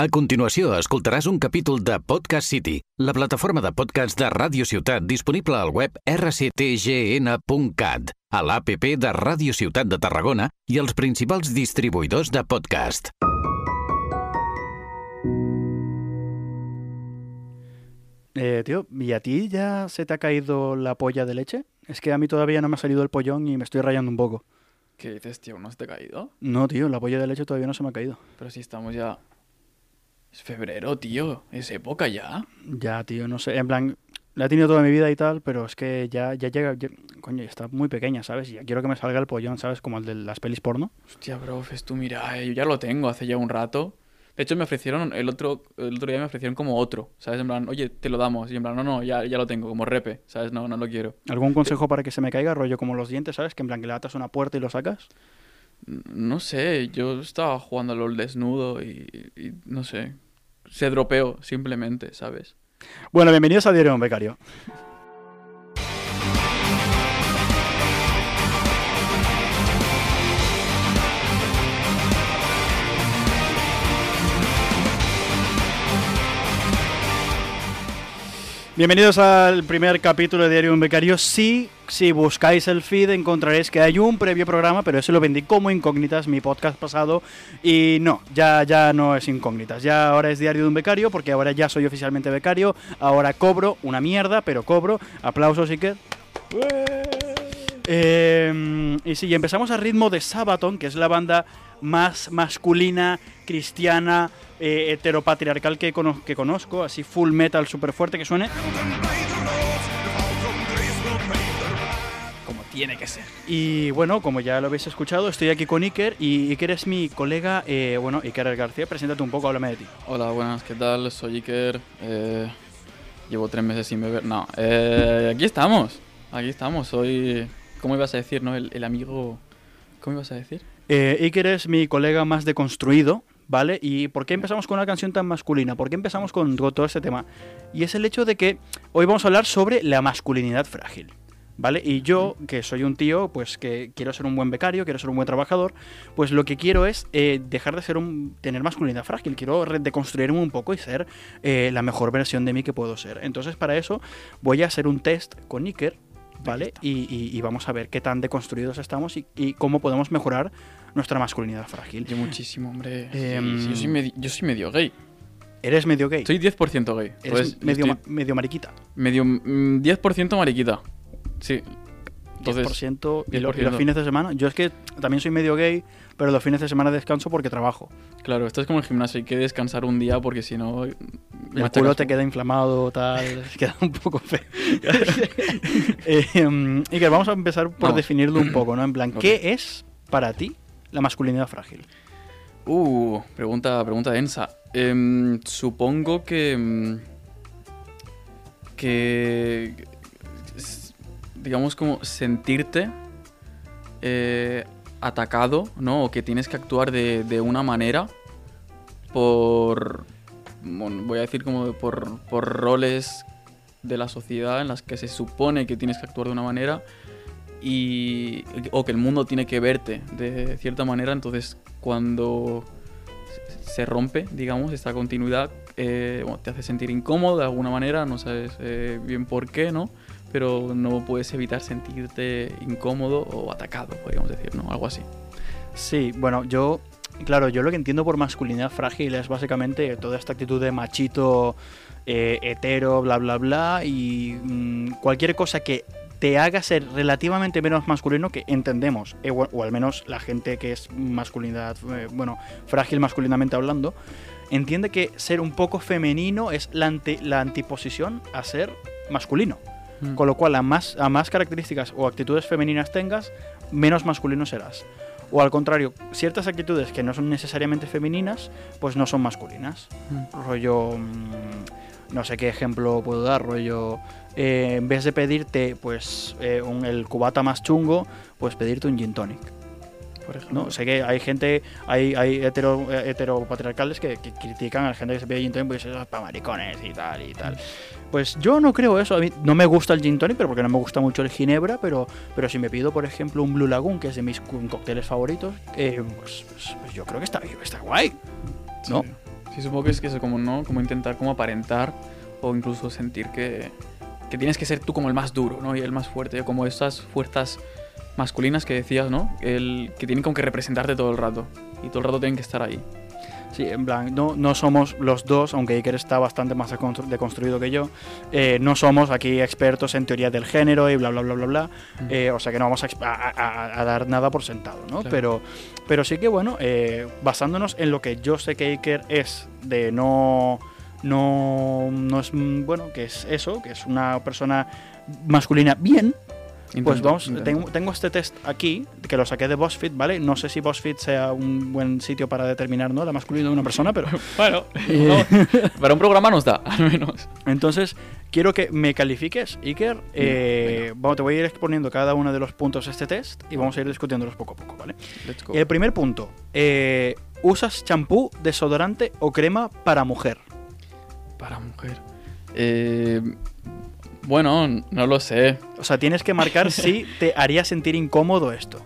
A continuació, escoltaràs un capítol de Podcast City, la plataforma de podcast de Ràdio Ciutat disponible al web rctgn.cat, a l'APP de Ràdio Ciutat de Tarragona i els principals distribuïdors de podcast. Eh, tío, ¿y a ti ya se te ha caído la polla de leche? Es que a mí todavía no me ha salido el pollón y me estoy rayando un poco. ¿Qué dices, tío? ¿No se te ha caído? No, tío, la polla de leche todavía no se me ha caído. Pero si estamos ya... Es febrero, tío. Es época ya. Ya, tío, no sé. En plan, la he tenido toda mi vida y tal, pero es que ya, ya llega. ya- coño, está muy pequeña, ¿sabes? Y ya quiero que me salga el pollón, ¿sabes? Como el de las pelis porno. Hostia, bro, Fes, tú mira, eh, yo ya lo tengo hace ya un rato. De hecho, me ofrecieron, el otro, el otro día me ofrecieron como otro, ¿sabes? En plan, oye, te lo damos. Y en plan, no, no, ya, ya lo tengo, como repe, ¿sabes? No, no lo quiero. ¿Algún consejo para que se me caiga? Rollo como los dientes, ¿sabes? Que en plan que le atas una puerta y lo sacas. No sé, yo estaba jugando LOL desnudo y, y no sé. Se dropeó, simplemente, ¿sabes? Bueno, bienvenidos a Diario de un Becario. Bienvenidos al primer capítulo de Diario de un Becario. Sí, si buscáis el feed encontraréis que hay un previo programa, pero ese lo vendí como incógnitas, mi podcast pasado. Y no, ya, ya no es incógnitas. Ya ahora es Diario de un Becario, porque ahora ya soy oficialmente becario. Ahora cobro una mierda, pero cobro. Aplausos, Iker. Eh, y sí, empezamos a ritmo de Sabaton, que es la banda más masculina, cristiana, eh, heteropatriarcal que conozco, así full metal súper fuerte que suene. Como tiene que ser. Y bueno, como ya lo habéis escuchado, estoy aquí con Iker y Iker es mi colega, eh, bueno, Iker García, preséntate un poco, háblame de ti. Hola, buenas, ¿qué tal? Soy Iker. eh, llevo tres meses sin beber. No, eh, aquí estamos. Aquí estamos. Soy. ¿Cómo ibas a decir, no? El, amigo. ¿Cómo ibas a decir? Eh, Iker es mi colega más deconstruido, ¿vale? ¿Y por qué empezamos con una canción tan masculina? ¿Por qué empezamos con, todo este tema? Y es el hecho de que hoy vamos a hablar sobre la masculinidad frágil. ¿Vale? Y yo, que soy un tío, pues que quiero ser un buen becario, quiero ser un buen trabajador, pues lo que quiero es eh, dejar de ser un. tener masculinidad frágil. Quiero deconstruirme un poco y ser eh, la mejor versión de mí que puedo ser. Entonces, para eso, voy a hacer un test con Iker, ¿vale? Y, y- y vamos a ver qué tan deconstruidos estamos y, y cómo podemos mejorar nuestra masculinidad frágil. Yo muchísimo, hombre. Sí, Em, sí, yo, soy medio, yo soy medio gay. ¿Eres medio gay? Soy 10% gay. Eres Entonces, medio, estoy ma- medio mariquita. medio mm, 10% mariquita. Sí. Entonces, 10%, y, lo- y 10%. los fines de semana. Yo es que también soy medio gay, pero los fines de semana descanso porque trabajo. claro, esto es como el gimnasio. Hay que descansar un día porque si no. El culo te queda inflamado, tal, queda un poco feo. eh, em, Iker, vamos a empezar por Vamos. definirlo un poco, ¿no? En plan. ¿qué es para ti la masculinidad frágil? Uh, pregunta, pregunta densa. Em, supongo que. em, que. Digamos, como sentirte eh, atacado, ¿no? O que tienes que actuar de, de una manera por. voy a decir como por, por roles de la sociedad en las que se supone que tienes que actuar de una manera y o que el mundo tiene que verte de cierta manera entonces cuando se rompe digamos esta continuidad eh, te hace sentir incómodo de alguna manera no sabes eh, bien por qué no pero no puedes evitar sentirte incómodo o atacado podríamos decir no algo así Sí, bueno, yo, claro, yo lo que entiendo por masculinidad frágil es básicamente toda esta actitud de machito, eh, hetero, bla, bla, bla, y mm, cualquier cosa que te haga ser relativamente menos masculino que entendemos, eh, o, al menos la gente que es masculinidad, eh, bueno, frágil masculinamente hablando, entiende que ser un poco femenino es la, ante- la antiposición a ser masculino. Mm. Con lo cual, a más, a más características o actitudes femeninas tengas, menos masculino serás. O al contrario, ciertas actitudes que no son necesariamente femeninas, pues no son masculinas. Mm. Rollo, mm, no sé qué ejemplo puedo dar, rollo, eh, en vez de pedirte pues eh, un- el cubata más chungo, pues pedirte un gin tonic. por ejemplo ¿no? Sé que hay gente, hay, hay hetero, eh, heteropatriarcales que, que critican a la gente que se pide gin tonic eso es para maricones y tal y tal. Pues yo no creo eso. A mí no me gusta el gin tonic, pero porque no me gusta mucho el ginebra, pero, pero si me pido, por ejemplo, un Blue Lagoon, que es de mis cócteles favoritos, eh, pues, pues- pues yo creo que está, está guay. ¿no? Sí. Sí, supongo que es que es como, ¿no? Como intentar como aparentar o incluso sentir que, que tienes que ser tú como el más duro, ¿no? Y el más fuerte, como esas fuerzas masculinas que decías, ¿no? El, que tienen como que representarte todo el rato. Y todo el rato tienen que estar ahí. Sí, en plan, no, no somos los dos, aunque Iker está bastante más deconstru- deconstruido que yo, eh, no somos aquí expertos en teoría del género y bla, bla, bla, bla, bla. Mm. Eh, o sea que no vamos a, dar nada por sentado, ¿no? Claro. Pero, pero sí que, bueno, eh, basándonos en lo que yo sé que Iker es de no... No, no es, mm, bueno, que es eso, que es una persona masculina bien, Pues vamos, tengo, tengo este test aquí, que lo saqué de BuzzFeed, ¿vale? No sé si BuzzFeed sea un buen sitio para determinar, ¿no? La masculinidad de una persona, pero... Bueno, no, para un programa nos da, al menos. Entonces, quiero que me califiques, Iker. Eh, vamos, te voy a ir exponiendo cada uno de los puntos de este test y vamos a ir discutiéndolos poco a poco, ¿vale? Let's go. El primer punto, eh, ¿usas champú, desodorante o crema para mujer? Para mujer. Eh, bueno, no lo sé. O sea, tienes que marcar si te haría sentir incómodo esto.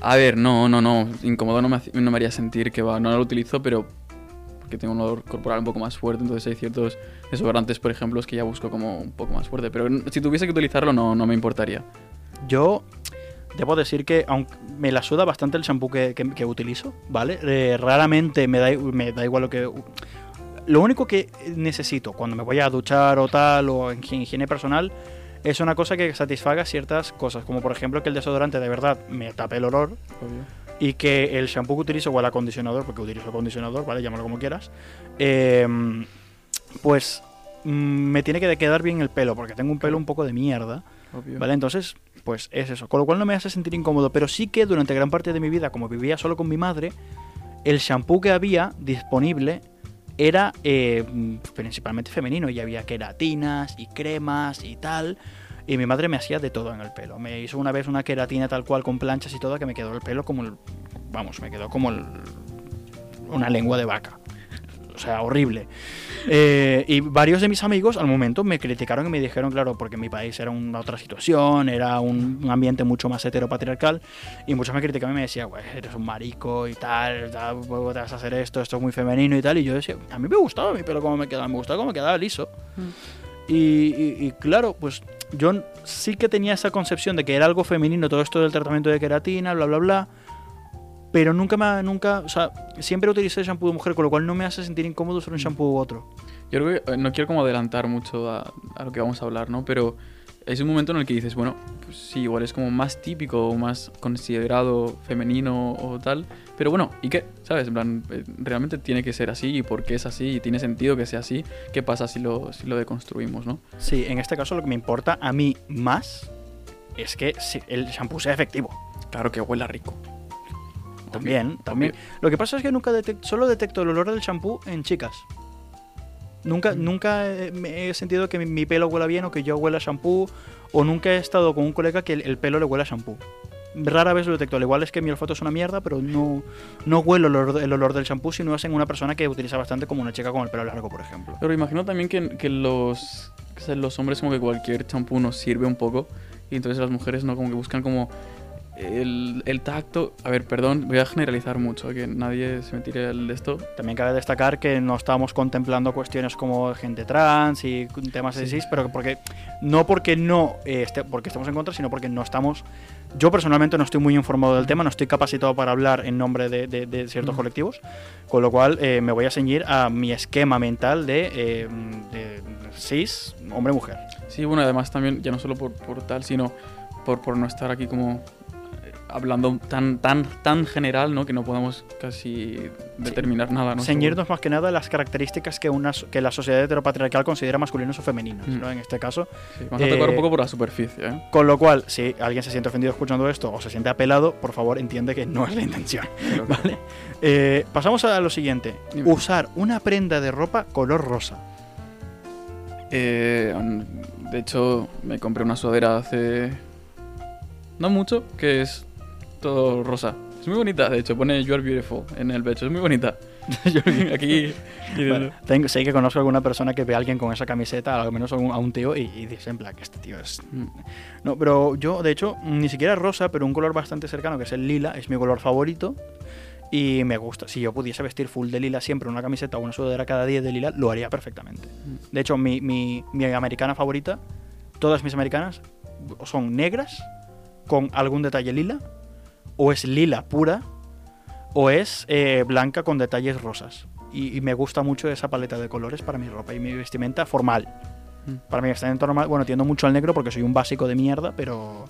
A ver, no, no, no. Incómodo no me, no me haría sentir que va. No lo utilizo, pero porque tengo un olor corporal un poco más fuerte. Entonces hay ciertos desodorantes, por ejemplo, que ya busco como un poco más fuerte. Pero si tuviese que utilizarlo, no, no me importaría. Yo debo decir que aunque me la suda bastante el shampoo que, que- que utilizo, ¿vale? Eh, raramente me da, me da igual lo que... Lo único que necesito cuando me voy a duchar o tal, o en hi- higiene personal, es una cosa que satisfaga ciertas cosas, como por ejemplo que el desodorante de verdad me tape el olor Obvio. y que el shampoo que utilizo o el acondicionador, porque utilizo acondicionador, ¿vale? Llámalo como quieras, eh, pues mm, me tiene que quedar bien el pelo, porque tengo un pelo un poco de mierda. Obvio. ¿Vale? Entonces, pues es eso. Con lo cual no me hace sentir incómodo, pero sí que durante gran parte de mi vida, como vivía solo con mi madre, el shampoo que había disponible era eh, principalmente femenino y había queratinas y cremas y tal. Y mi madre me hacía de todo en el pelo. Me hizo una vez una queratina tal cual con planchas y todo que me quedó el pelo como el... Vamos, me quedó como el- una lengua de vaca. O sea, horrible. Eh, y varios de mis amigos al momento me criticaron y me dijeron, claro, porque mi país era una otra situación, era un, un ambiente mucho más heteropatriarcal, y muchos me criticaban y me decían, güey, eres un marico y tal, tal, ¿cómo te vas a hacer esto, esto es muy femenino y tal, y yo decía, a mí me gustaba mi pelo como me quedaba, me gustaba cómo me quedaba liso. Y, y- y claro, pues yo sí que tenía esa concepción de que era algo femenino todo esto del tratamiento de queratina, bla, bla, bla. Pero nunca me ha- nunca, o sea, siempre utilicé shampoo de mujer, con lo cual no me hace sentir incómodo usar un shampoo u otro. Yo creo que eh, no quiero como adelantar mucho a, a lo que vamos a hablar, ¿no? Pero es un momento en el que dices, bueno, pues sí, igual es como más típico o más considerado femenino o tal. Pero bueno, ¿y qué? ¿Sabes? En plan, eh, realmente tiene que ser así y por qué es así y tiene sentido que sea así. ¿Qué pasa si lo, si lo deconstruimos, no? Sí, en este caso lo que me importa a mí más es que el shampoo sea efectivo. Claro que huela rico. También, también. Lo que pasa es que nunca detec- solo detecto el olor del shampoo en chicas. Nunca, Mm. nunca eh, he sentido que mi, mi pelo huela bien o que yo huela a shampoo. O nunca he estado con un colega que el, el pelo le huela a shampoo. Rara vez lo detecto. Al igual es que mi olfato es una mierda, pero no, no huelo el olor, el olor del shampoo si no es en una persona que utiliza bastante como una chica con el pelo largo, por ejemplo. Pero imagino también que, que los, que los hombres como que cualquier champú nos sirve un poco y entonces las mujeres no como que buscan como el, el tacto. A ver, perdón, voy a generalizar mucho, que nadie se me tire el de esto. También cabe destacar que no estamos contemplando cuestiones como gente trans y temas Sí. así, pero que porque no porque no eh, esté- porque estemos en contra, sino porque no estamos. Yo personalmente no estoy muy informado del tema, no estoy capacitado para hablar en nombre de, de- de ciertos Mm. colectivos, con lo cual eh, me voy a ceñir a mi esquema mental de, eh, de cis, hombre-mujer. Sí, bueno, además también, ya no solo por, por tal, sino por, por no estar aquí como hablando tan, tan, tan general, ¿no? Que no podamos casi determinar nada, ¿no? Ceñirnos más que nada las características que, una, que la sociedad heteropatriarcal considera masculinos o femeninos, Mm. ¿no? En este caso. Sí, vamos a tocar un Eh, poco por la superficie, ¿eh? Con lo cual, si alguien se siente ofendido escuchando esto o se siente apelado, por favor entiende que no es la intención. Que- ¿Vale? Eh, pasamos a lo siguiente. Dime. Usar una prenda de ropa color rosa. Eh, de hecho, me compré una sudadera hace no mucho, que es todo rosa. Es muy bonita, de hecho, pone You are beautiful en el pecho, es muy bonita. Aquí. Vale, tengo- sé que conozco a alguna persona que ve a alguien con esa camiseta, al menos a un, a un tío, y, y dice en plan que este tío es... Mm. No, pero yo, de hecho, ni siquiera rosa, pero un color bastante cercano, que es el lila, es mi color favorito. Y me gusta. Si yo pudiese vestir full de lila siempre, una camiseta o una sudadera cada día de lila, lo haría perfectamente. De hecho, mi, mi, mi americana favorita, todas mis americanas, son negras con algún detalle lila, o es lila pura, o es eh, blanca con detalles rosas. Y, y me gusta mucho esa paleta de colores para mi ropa y mi vestimenta formal. Mm. Para mi vestimenta normal, bueno, tiendo mucho al negro porque soy un básico de mierda, pero,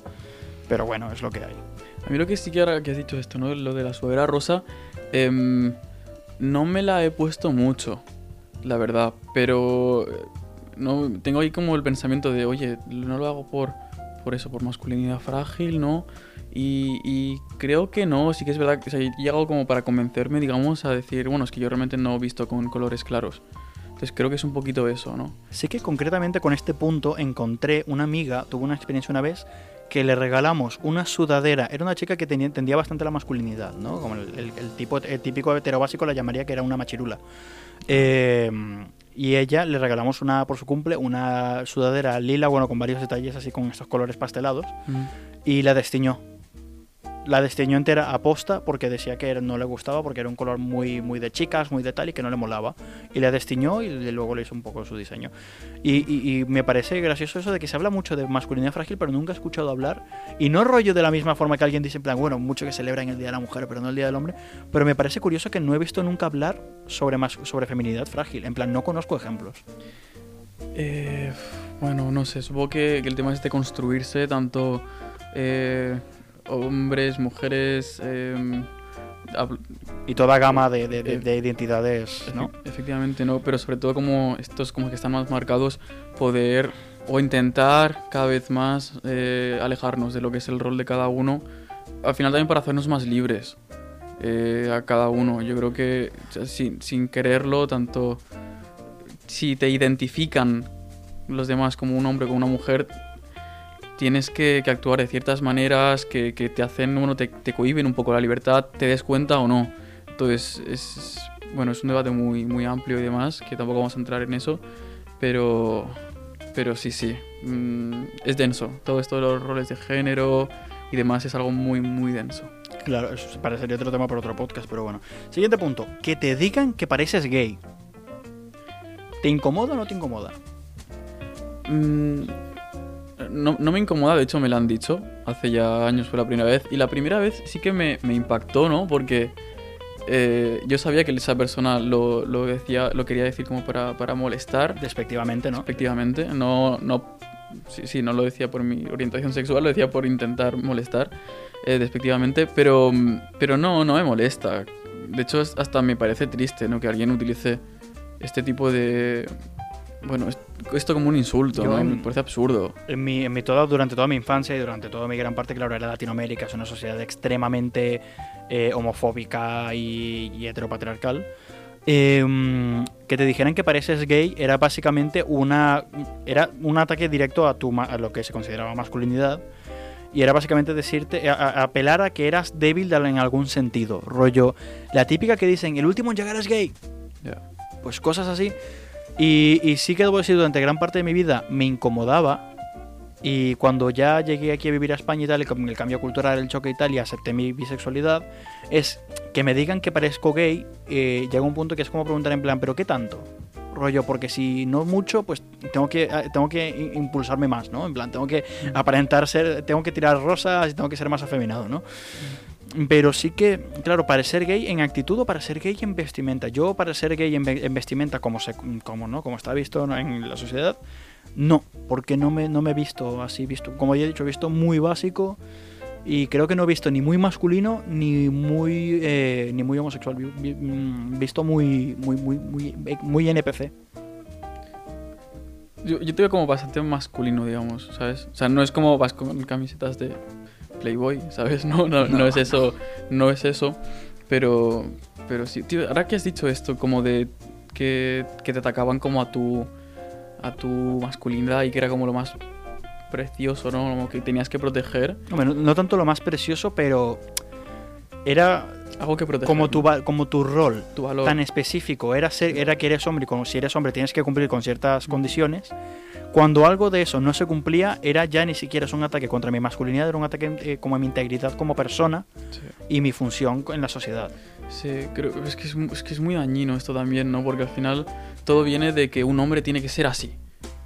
pero bueno, es lo que hay. A mí lo que sí que ahora que has dicho esto, ¿no? Lo de la sudadera rosa, em, no me la he puesto mucho, la verdad, pero eh, no tengo ahí como el pensamiento de, oye, no lo hago por, por eso, por masculinidad frágil, ¿no? Y, y creo que no, sí que es verdad que o sea, he llegado como para convencerme, digamos, a decir, bueno, es que yo realmente no he visto con colores claros. Entonces creo que es un poquito eso, ¿no? Sí que concretamente con este punto encontré una amiga, tuvo una experiencia una vez que le regalamos una sudadera. Era una chica que tenía, entendía bastante la masculinidad, ¿no? Como el, el- el tipo, el típico heterobásico la llamaría que era una machirula. Eh, y ella le regalamos una por su cumple, una sudadera lila, bueno, con varios detalles así con estos colores pastelados, y la destiñó. La destiñó entera a posta porque decía que no le gustaba porque era un color muy, muy de chicas, muy de tal y que no le molaba. Y la destiñó y luego le hizo un poco su diseño. Y, me parece gracioso eso de que se habla mucho de masculinidad frágil, pero nunca he escuchado hablar. Y no rollo de la misma forma que alguien dice, en plan, bueno, mucho que celebran el Día de la Mujer, pero no el Día del Hombre. Pero me parece curioso que no he visto nunca hablar sobre, mas- sobre feminidad frágil. En plan, no conozco ejemplos. Eh, bueno, no sé, supongo que, que el tema es de construirse tanto eh, hombres, mujeres, eh, habl- Y toda gama de, de- de- Eh, de identidades, ¿no? Efe- Efectivamente, no, pero sobre todo como estos como que están más marcados, poder o intentar cada vez más eh, alejarnos de lo que es el rol de cada uno, al final también para hacernos más libres eh, a cada uno. Yo creo que sin, sin quererlo, tanto si te identifican los demás como un hombre o como una mujer, tienes que, que actuar de ciertas maneras que, que te hacen, bueno, te, te cohiben un poco la libertad, te des cuenta o no. Entonces, es, bueno, es un debate muy, muy amplio y demás, que tampoco vamos a entrar en eso, pero, pero sí, sí, mm, es denso. Todo esto de los roles de género y demás es algo muy, muy denso. Claro, eso parecería otro tema para otro podcast, pero bueno. Siguiente punto. Que te digan que pareces gay. ¿Te incomoda o no te incomoda? Mm, no, no me incomoda, de hecho me lo han dicho, hace ya años fue la primera vez, y la primera vez sí que me, me impactó, ¿no? Porque eh, yo sabía que esa persona lo, lo decía, lo quería decir como para, para molestar, Despectivamente, ¿no? efectivamente, no, no, sí, sí, no lo decía por mi orientación sexual, lo decía por intentar molestar, eh, despectivamente, pero, pero no, no me molesta. De hecho, hasta me parece triste, ¿no? Que alguien utilice este tipo de... Bueno, es- esto como un insulto, Yo ¿no? Me parece absurdo. En mi, en mi toda, durante toda mi infancia y durante toda mi gran parte, claro, era Latinoamérica, es una sociedad extremadamente eh, homofóbica y, y heteropatriarcal. eh, que te dijeran que pareces gay era básicamente una era un ataque directo a tu a lo que se consideraba masculinidad y era básicamente decirte a- a- apelar a que eras débil en algún sentido rollo la típica que dicen el último en llegar es gay Ya. pues cosas así. Y, y sí que debo decir, durante gran parte de mi vida me incomodaba. Y cuando ya llegué aquí a vivir a España y tal, y con el cambio cultural, el choque y tal, y acepté mi bisexualidad, es que me digan que parezco gay, eh, llega un punto que es como preguntar en plan, ¿pero qué tanto? Rollo, porque si no mucho, pues tengo que, eh, tengo que impulsarme más, ¿no? En plan, tengo que aparentar ser, tengo que tirar rosas y tengo que ser más afeminado, ¿no? Pero sí que, claro, para ser gay en actitud o para ser gay en vestimenta. Yo para ser gay en, ve- en vestimenta, como, se, como, ¿no? como está visto en la sociedad, no, porque no me, no me he visto así, visto, como ya he dicho, he visto muy básico y creo que no he visto ni muy masculino ni muy eh, ni muy homosexual, mm, visto muy muy muy muy, muy NPC. Yo, yo te como bastante masculino, digamos, ¿sabes? O sea, no es como vas con camisetas de Playboy, ¿sabes? No, no, no, No. es eso, no es eso. Pero, pero sí, tío, ahora que has dicho esto, como de que, que te atacaban como a tu, a tu masculinidad y que era como lo más precioso, ¿no? Como que tenías que proteger. No tanto lo más precioso, pero era Algo que proteger. como tu, como tu rol tu valor. tan específico era ser era que eres hombre y como si eres hombre tienes que cumplir con ciertas condiciones cuando algo de eso no se cumplía era ya ni siquiera un ataque contra mi masculinidad era un ataque eh, como a mi integridad como persona Sí. y mi función en la sociedad Sí, creo es que es, es que es muy dañino esto también, ¿no? Porque al final todo viene de que un hombre tiene que ser así.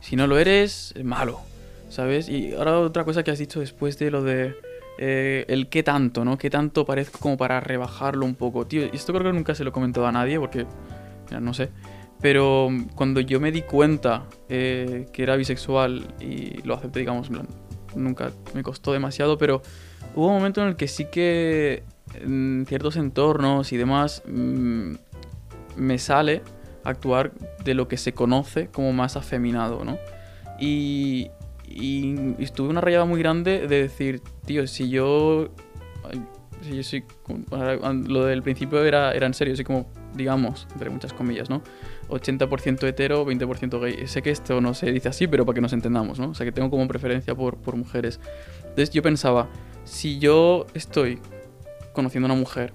Si no lo eres, es malo, ¿sabes? Y ahora otra cosa que has dicho después de lo de eh, el qué tanto, ¿no? Qué tanto parezco como para rebajarlo un poco. Tío, esto creo que nunca se lo he comentado a nadie porque, mira, no sé. Pero mm, cuando yo me di cuenta eh, que era bisexual y lo acepté, digamos, nunca me costó demasiado, pero hubo un momento en el que sí que en ciertos entornos y demás mm, me sale actuar de lo que se conoce como más afeminado, ¿no? Y, y, y una rayada muy grande de decir, tío, si yo... Si yo soy... Lo del principio era, era en serio, así como, digamos, entre muchas comillas, ¿no? 80% hetero, 20% gay. Sé que esto no se dice así, pero para que nos entendamos, ¿no? O sea, que tengo como preferencia por, por mujeres. Entonces yo pensaba, si yo estoy conociendo a una mujer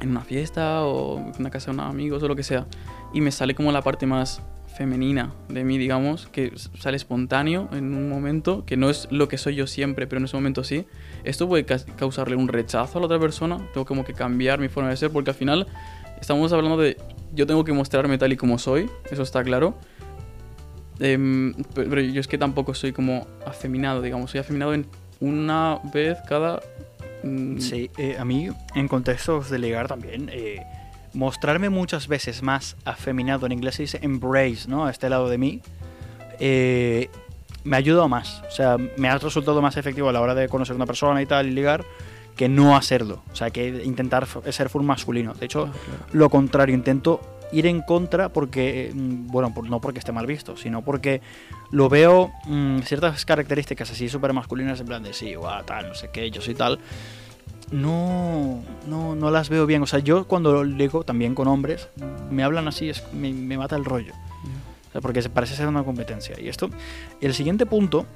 en una fiesta o en una casa de unos amigos o lo que sea, y me sale como la parte más femenina de mí, digamos, que sale espontáneo en un momento, que no es lo que soy yo siempre, pero en ese momento sí, esto puede cas- causarle un rechazo a la otra persona, tengo como que cambiar mi forma de ser, porque al final estamos hablando de yo tengo que mostrarme tal y como soy, eso está claro. Em, pe- pero yo es que tampoco soy como afeminado, digamos, soy afeminado en una vez cada... mm, Sí, eh, a mí en contextos de ligar también, eh, mostrarme muchas veces más afeminado, en inglés se dice embrace, ¿no? A este lado de mí, eh, me ha ayudado más. O sea, me ha resultado más efectivo a la hora de conocer a una persona y tal y ligar que no hacerlo. O sea, que intentar ser full masculino. De hecho, ah, claro. lo contrario, intento ir en contra porque, mm, bueno, no porque esté mal visto, sino porque lo veo mm, ciertas características así súper masculinas, en plan de sí, guau, tal, no sé qué, yo soy tal. No, no, no las veo bien. O sea, yo cuando ligo también con hombres, me hablan así, es, me, me mata el rollo. O sea, porque parece ser una competencia. Y esto, el siguiente punto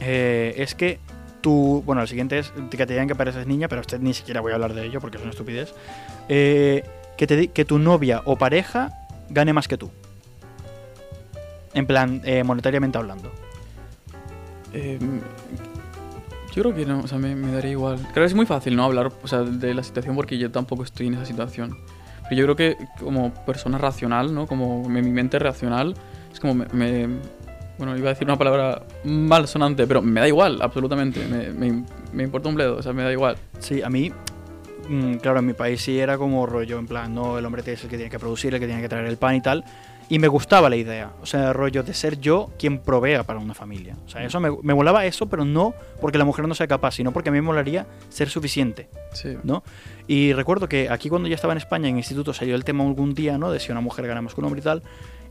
eh, es que tú, bueno, el siguiente es que te digan que pareces niña, pero usted ni siquiera voy a hablar de ello porque es una estupidez. Eh, que, te, que tu novia o pareja gane más que tú. En plan, eh, monetariamente hablando. Em, yo creo que no, o sea, me, me daría igual. Que es muy fácil, ¿no? Hablar o sea, de la situación porque yo tampoco estoy en esa situación. Pero yo creo que como persona racional, ¿no? Como mi mente racional, es como me, me- Bueno, iba a decir una palabra malsonante, pero me da igual, absolutamente. Me, me- me importa un bledo, o sea, me da igual. Sí, a mí, mm, claro, en mi país sí era como rollo, en plan, no, el hombre es el que tiene que producir, el que tiene que traer el pan y tal. Y me gustaba la idea, o sea, rollo de ser yo quien provea para una familia. O sea, eso me, me molaba eso, pero no porque la mujer no sea capaz, sino porque a mí me molaría ser suficiente. Sí. ¿no? Y recuerdo que aquí cuando yo estaba en España, en instituto, salió el tema algún día, ¿no? De si una mujer gana más que un hombre y tal.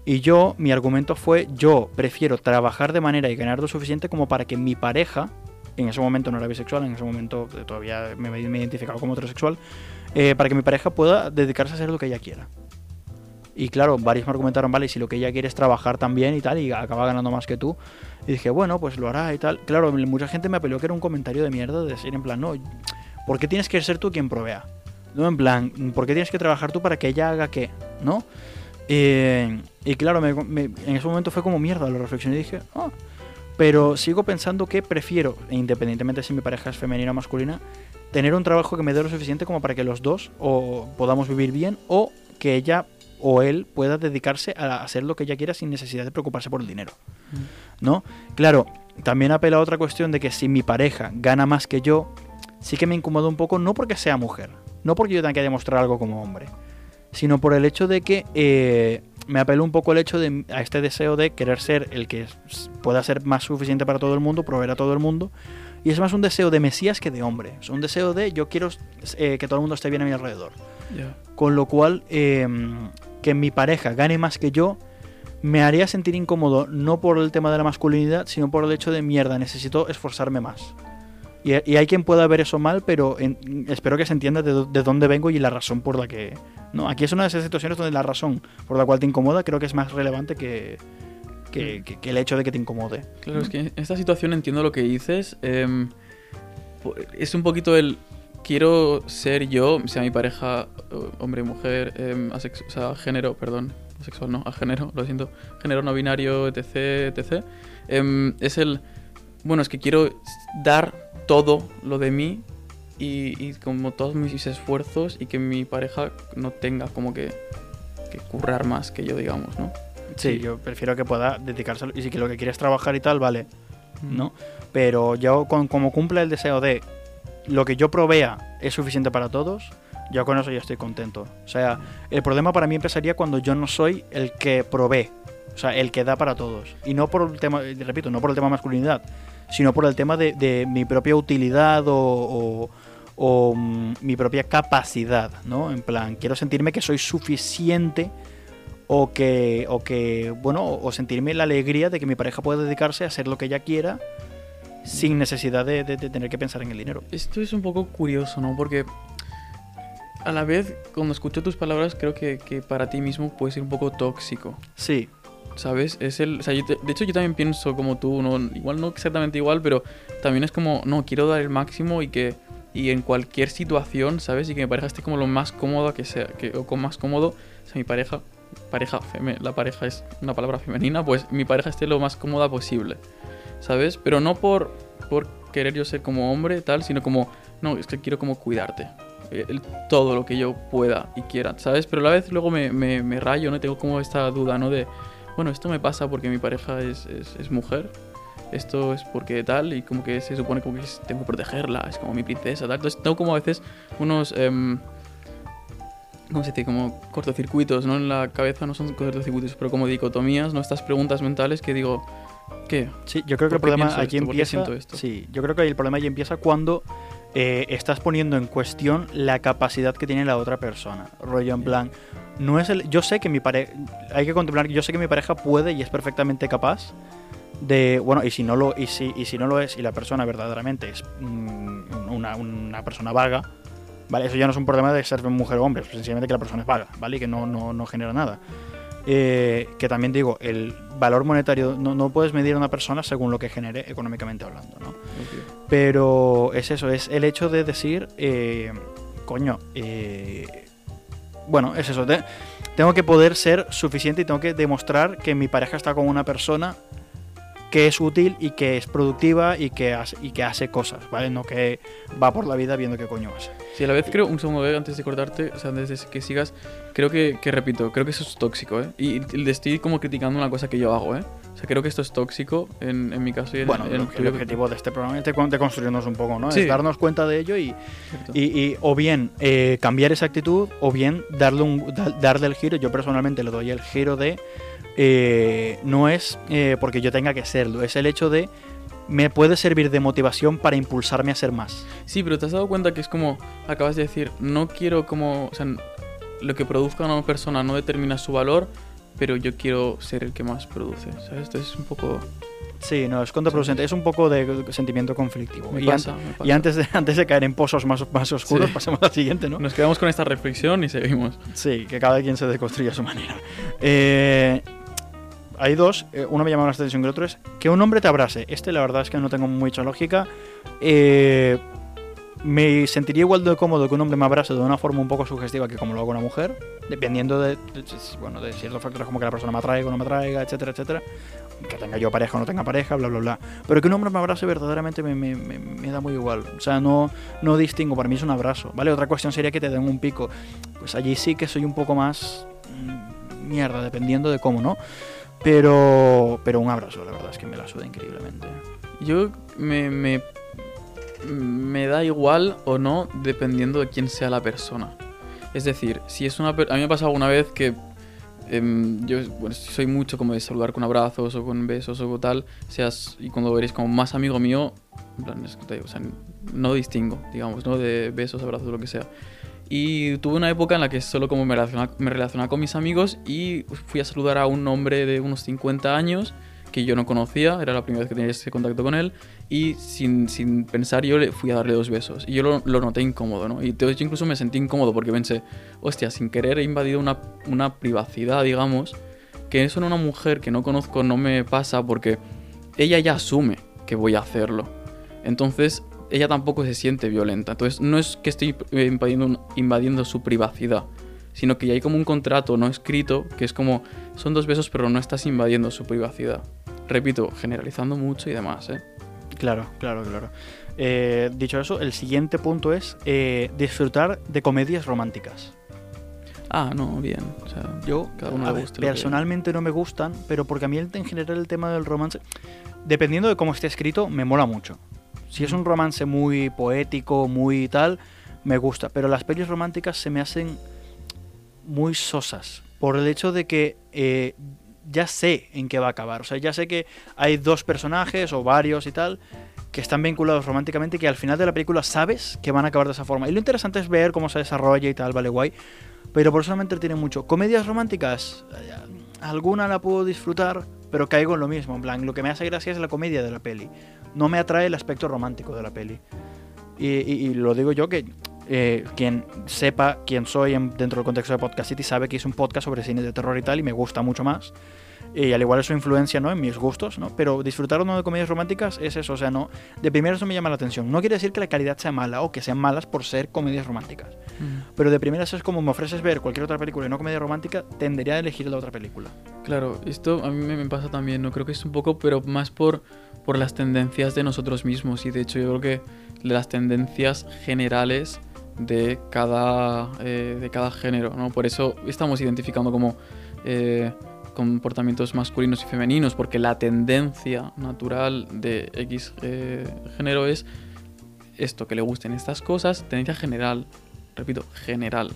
Y yo, mi argumento fue, yo prefiero trabajar de manera y ganar lo suficiente como para que mi pareja, en ese momento no era bisexual, en ese momento eh, todavía me, me identificaba como heterosexual, eh, para que mi pareja pueda dedicarse a hacer lo que ella quiera. Y claro, varios me argumentaron, vale, si lo que ella quiere es trabajar también y tal, y acaba ganando más que tú. Y dije, bueno, pues lo hará y tal. Claro, mucha gente me apeló que era un comentario de mierda de decir, en plan, no, ¿por qué tienes que ser tú quien provea? ¿No? En plan, ¿por qué tienes que trabajar tú para que ella haga qué? ¿No? Eh, y claro, me- en ese momento fue como mierda, lo reflexioné y dije, ah. Pero sigo pensando que prefiero, independientemente si mi pareja es femenina o masculina, tener un trabajo que me dé lo suficiente como para que los dos o podamos vivir bien o que ella o él pueda dedicarse a hacer lo que ella quiera sin necesidad de preocuparse por el dinero. ¿No? Claro, también apela a otra cuestión de que si mi pareja gana más que yo, sí que me incomoda un poco, no porque sea mujer, no porque yo tenga que demostrar algo como hombre, sino por el hecho de que eh, me apeló un poco el hecho de a este deseo de querer ser el que pueda ser más suficiente para todo el mundo, proveer a todo el mundo. Y es más un deseo de Mesías que de hombre. Es un deseo de yo quiero eh, que todo el mundo esté bien a mi alrededor. Con lo cual, eh, que mi pareja gane más que yo me haría sentir incómodo no por el tema de la masculinidad, sino por el hecho de mierda, necesito esforzarme más. Y, y hay quien pueda ver eso mal, pero en- espero que se entienda de, de dónde vengo y la razón por la que... No, aquí es una de esas situaciones donde la razón por la cual te incomoda creo que es más relevante que, que, que- que el hecho de que te incomode. Claro, es que en esta situación entiendo lo que dices. em, es un poquito el. Quiero ser yo, sea mi pareja, o- hombre, mujer, em, asex- o sea, género, perdón, sexual no, a género, lo siento, género no binario, etc, etc. Em, es el. Bueno, es que quiero dar todo lo de mí y, y como todos mis esfuerzos y que mi pareja no tenga como que, que currar más que yo, digamos, ¿no? Sí, Sí. yo prefiero que pueda dedicarse. Y si que lo que quieres trabajar y tal, vale. ¿no? Pero yo, con, como cumple el deseo de lo que yo provea es suficiente para todos, yo con eso ya estoy contento. O sea, el problema para mí empezaría cuando yo no soy el que provee, o sea, el que da para todos. Y no por el tema, repito, no por el tema masculinidad, sino por el tema de, mi propia utilidad o, mm, mi propia capacidad, ¿no? En plan, quiero sentirme que soy suficiente o que, o que bueno, o sentirme la alegría de que mi pareja puede dedicarse a hacer lo que ella quiera sin necesidad de, de- de tener que pensar en el dinero. Esto es un poco curioso, ¿no? Porque a la vez, cuando escucho tus palabras, creo que, que para ti mismo puede ser un poco tóxico. Sí, ¿Sabes? Es el, o sea, yo te- de hecho, yo también pienso como tú, ¿no? igual no exactamente igual, pero también es como, no, quiero dar el máximo y que y en cualquier situación, ¿sabes? Y que mi pareja esté como lo más cómoda que sea, que, o con más cómodo, o sea, mi pareja, pareja, la pareja es una palabra femenina, pues mi pareja esté lo más cómoda posible, ¿sabes? Pero no por, por querer yo ser como hombre, tal, sino como, no, es que quiero como cuidarte. eh, todo lo que yo pueda y quiera, ¿sabes? Pero a la vez luego me, me, me rayo, ¿no? Tengo como esta duda, ¿no? De, bueno, esto me pasa porque mi pareja es, es, mujer, esto es porque tal, y como que se supone como que tengo que protegerla, es como mi princesa, tal. Entonces tengo como a veces unos... em, ¿Cómo se dice? Como cortocircuitos, ¿no? En la cabeza no son cortocircuitos, pero como dicotomías, ¿no? Estas preguntas mentales que digo, ¿qué? sí, yo creo que el ¿Por qué problema allí esto? ¿Por qué empieza. Sí, yo creo que el problema allí empieza cuando eh, estás poniendo en cuestión la capacidad que tiene la otra persona. Rollo en plan, no es el, yo sé que mi pareja, hay que contemplar, yo sé que mi pareja puede y es perfectamente capaz de, bueno, y si no lo, y si, y si no lo es y la persona verdaderamente es mm, una, una persona vaga, ¿vale? Eso ya no es un problema de ser mujer o hombre, es sencillamente que la persona es vaga, ¿vale? Y que no, no, no genera nada. Eh, que también digo, el valor monetario, no, no puedes medir a una persona según lo que genere económicamente hablando, ¿no? Pero es eso, es el hecho de decir, eh, coño, eh, bueno, es eso, te- tengo que poder ser suficiente y tengo que demostrar que mi pareja está con una persona que es útil y que es productiva y que hace, y que hace cosas, ¿vale? No que va por la vida viendo qué coño hace. Sí, a la vez creo, un segundo, eh, antes de cortarte, o sea, antes de que sigas, creo que, que repito, creo que eso es tóxico, ¿eh? Y, le estoy como criticando una cosa que yo hago, ¿eh? O sea, creo que esto es tóxico en, en mi caso y en, Bueno, en el, el el objetivo de este programa es de, con- de construirnos un poco, ¿no? Sí. Es darnos cuenta de ello y, y, y o bien eh, cambiar esa actitud o bien darle, un, da- darle el giro. Yo personalmente le doy el giro de eh, no es eh, porque yo tenga que serlo, es el hecho de me puede servir de motivación para impulsarme a ser más. Sí, pero te has dado cuenta que es como acabas de decir, no quiero como, o sea, lo que produzca una persona no determina su valor, pero yo quiero ser el que más produce, ¿sabes? Esto es un poco... Sí, no, es contraproducente, es un poco de sentimiento conflictivo. Me y, pasa, an- me y antes, de, antes de caer en pozos más, más oscuros, Sí. pasemos al siguiente, ¿no? Nos quedamos con esta reflexión y seguimos. Sí, que cada quien se deconstruye a su manera. Eh, hay dos, eh, uno me llama más atención que el otro es que un hombre te abrace. Este la verdad es que no tengo mucha lógica. Eh, me sentiría igual de cómodo que un hombre me abrace de una forma un poco sugestiva que como lo hago una mujer, dependiendo de, de- bueno, de ciertos factores como que la persona me atraiga o no me atraiga, etcétera, etcétera. Que tenga yo pareja o no tenga pareja, bla, bla, bla. Pero que un hombre me abrace verdaderamente me, me- me- me da muy igual. O sea, no, no distingo, para mí es un abrazo, ¿vale? Otra cuestión sería que te den un pico. Pues allí sí que soy un poco más mm, mierda, dependiendo de cómo, ¿no? Pero, pero un abrazo, la verdad es que me la suda increíblemente. Yo me, me, da igual o no dependiendo de quién sea la persona. Es decir, si es una... per- A mí me ha pasado alguna vez que em, yo soy mucho como de saludar con abrazos o con besos o tal, seas y cuando eres como más amigo mío, no distingo, digamos, ¿no? De besos, abrazos, lo que sea. Y tuve una época en la que solo como me relacionaba, me relacionaba con mis amigos y fui a saludar a un hombre de unos 50 años que yo no conocía, era la primera vez que tenía ese contacto con él, y sin, sin pensar yo le fui a darle dos besos. Y yo lo, lo noté incómodo, ¿no? Y yo incluso me sentí incómodo porque pensé, hostia, sin querer he invadido una, una privacidad, digamos, que eso en una mujer que no conozco no me pasa porque ella ya asume que voy a hacerlo. Entonces ella tampoco se siente violenta. Entonces no es que estoy invadiendo, invadiendo su privacidad, sino que ya hay como un contrato no escrito que es como son dos besos pero no estás invadiendo su privacidad. Repito, generalizando mucho y demás, ¿eh? Claro, claro, claro. Eh, dicho eso, el siguiente punto es eh, disfrutar de comedias románticas. Ah, no, bien. O sea, Yo, Cada uno a le ver, guste lo que- personalmente no me gustan, pero porque a mí en general el tema del romance, dependiendo de cómo esté escrito, me mola mucho. Si es un romance muy poético, muy tal, me gusta. Pero las pelis románticas se me hacen muy sosas. Por el hecho de que eh, ya sé en qué va a acabar. O sea, ya sé que hay dos personajes o varios y tal que están vinculados románticamente que al final de la película sabes que van a acabar de esa forma. Y lo interesante es ver cómo se desarrolla y tal, vale, guay. Pero por eso me entretiene mucho. Comedias románticas, eh, alguna la puedo disfrutar, pero caigo en lo mismo. En plan, lo que me hace gracia es la comedia de la peli. No me atrae el aspecto romántico de la peli. Y, y- y lo digo yo que eh, quien sepa quién soy en- dentro del contexto de Podcast City sabe que hice un podcast sobre cine de terror y tal y me gusta mucho más. Y al igual eso influencia ¿no? en mis gustos, ¿no? Pero disfrutar o no de comedias románticas es eso, o sea, no, de primera eso me llama la atención. No quiere decir que la calidad sea mala o que sean malas por ser comedias románticas. mm, Pero de primeras es como me ofreces ver cualquier otra película y no comedia romántica, tendería a elegir la otra película. Claro, esto a mí me, me pasa también, ¿no? Creo que es un poco, pero más por, por las tendencias de nosotros mismos. Y de hecho yo creo que las tendencias generales de cada, eh, de cada género, ¿no? Por eso estamos identificando como eh, comportamientos masculinos y femeninos, porque la tendencia natural de X eh, género es esto, que le gusten estas cosas, tendencia general, repito, general.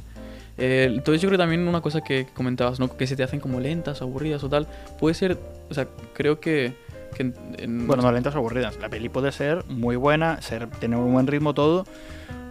Eh, entonces yo creo también una cosa que comentabas, ¿no? Que se te hacen como lentas, aburridas o tal, puede ser, o sea, creo que... que en- en- Bueno, no lentas o aburridas. La peli puede ser muy buena, ser, tener un buen ritmo, todo.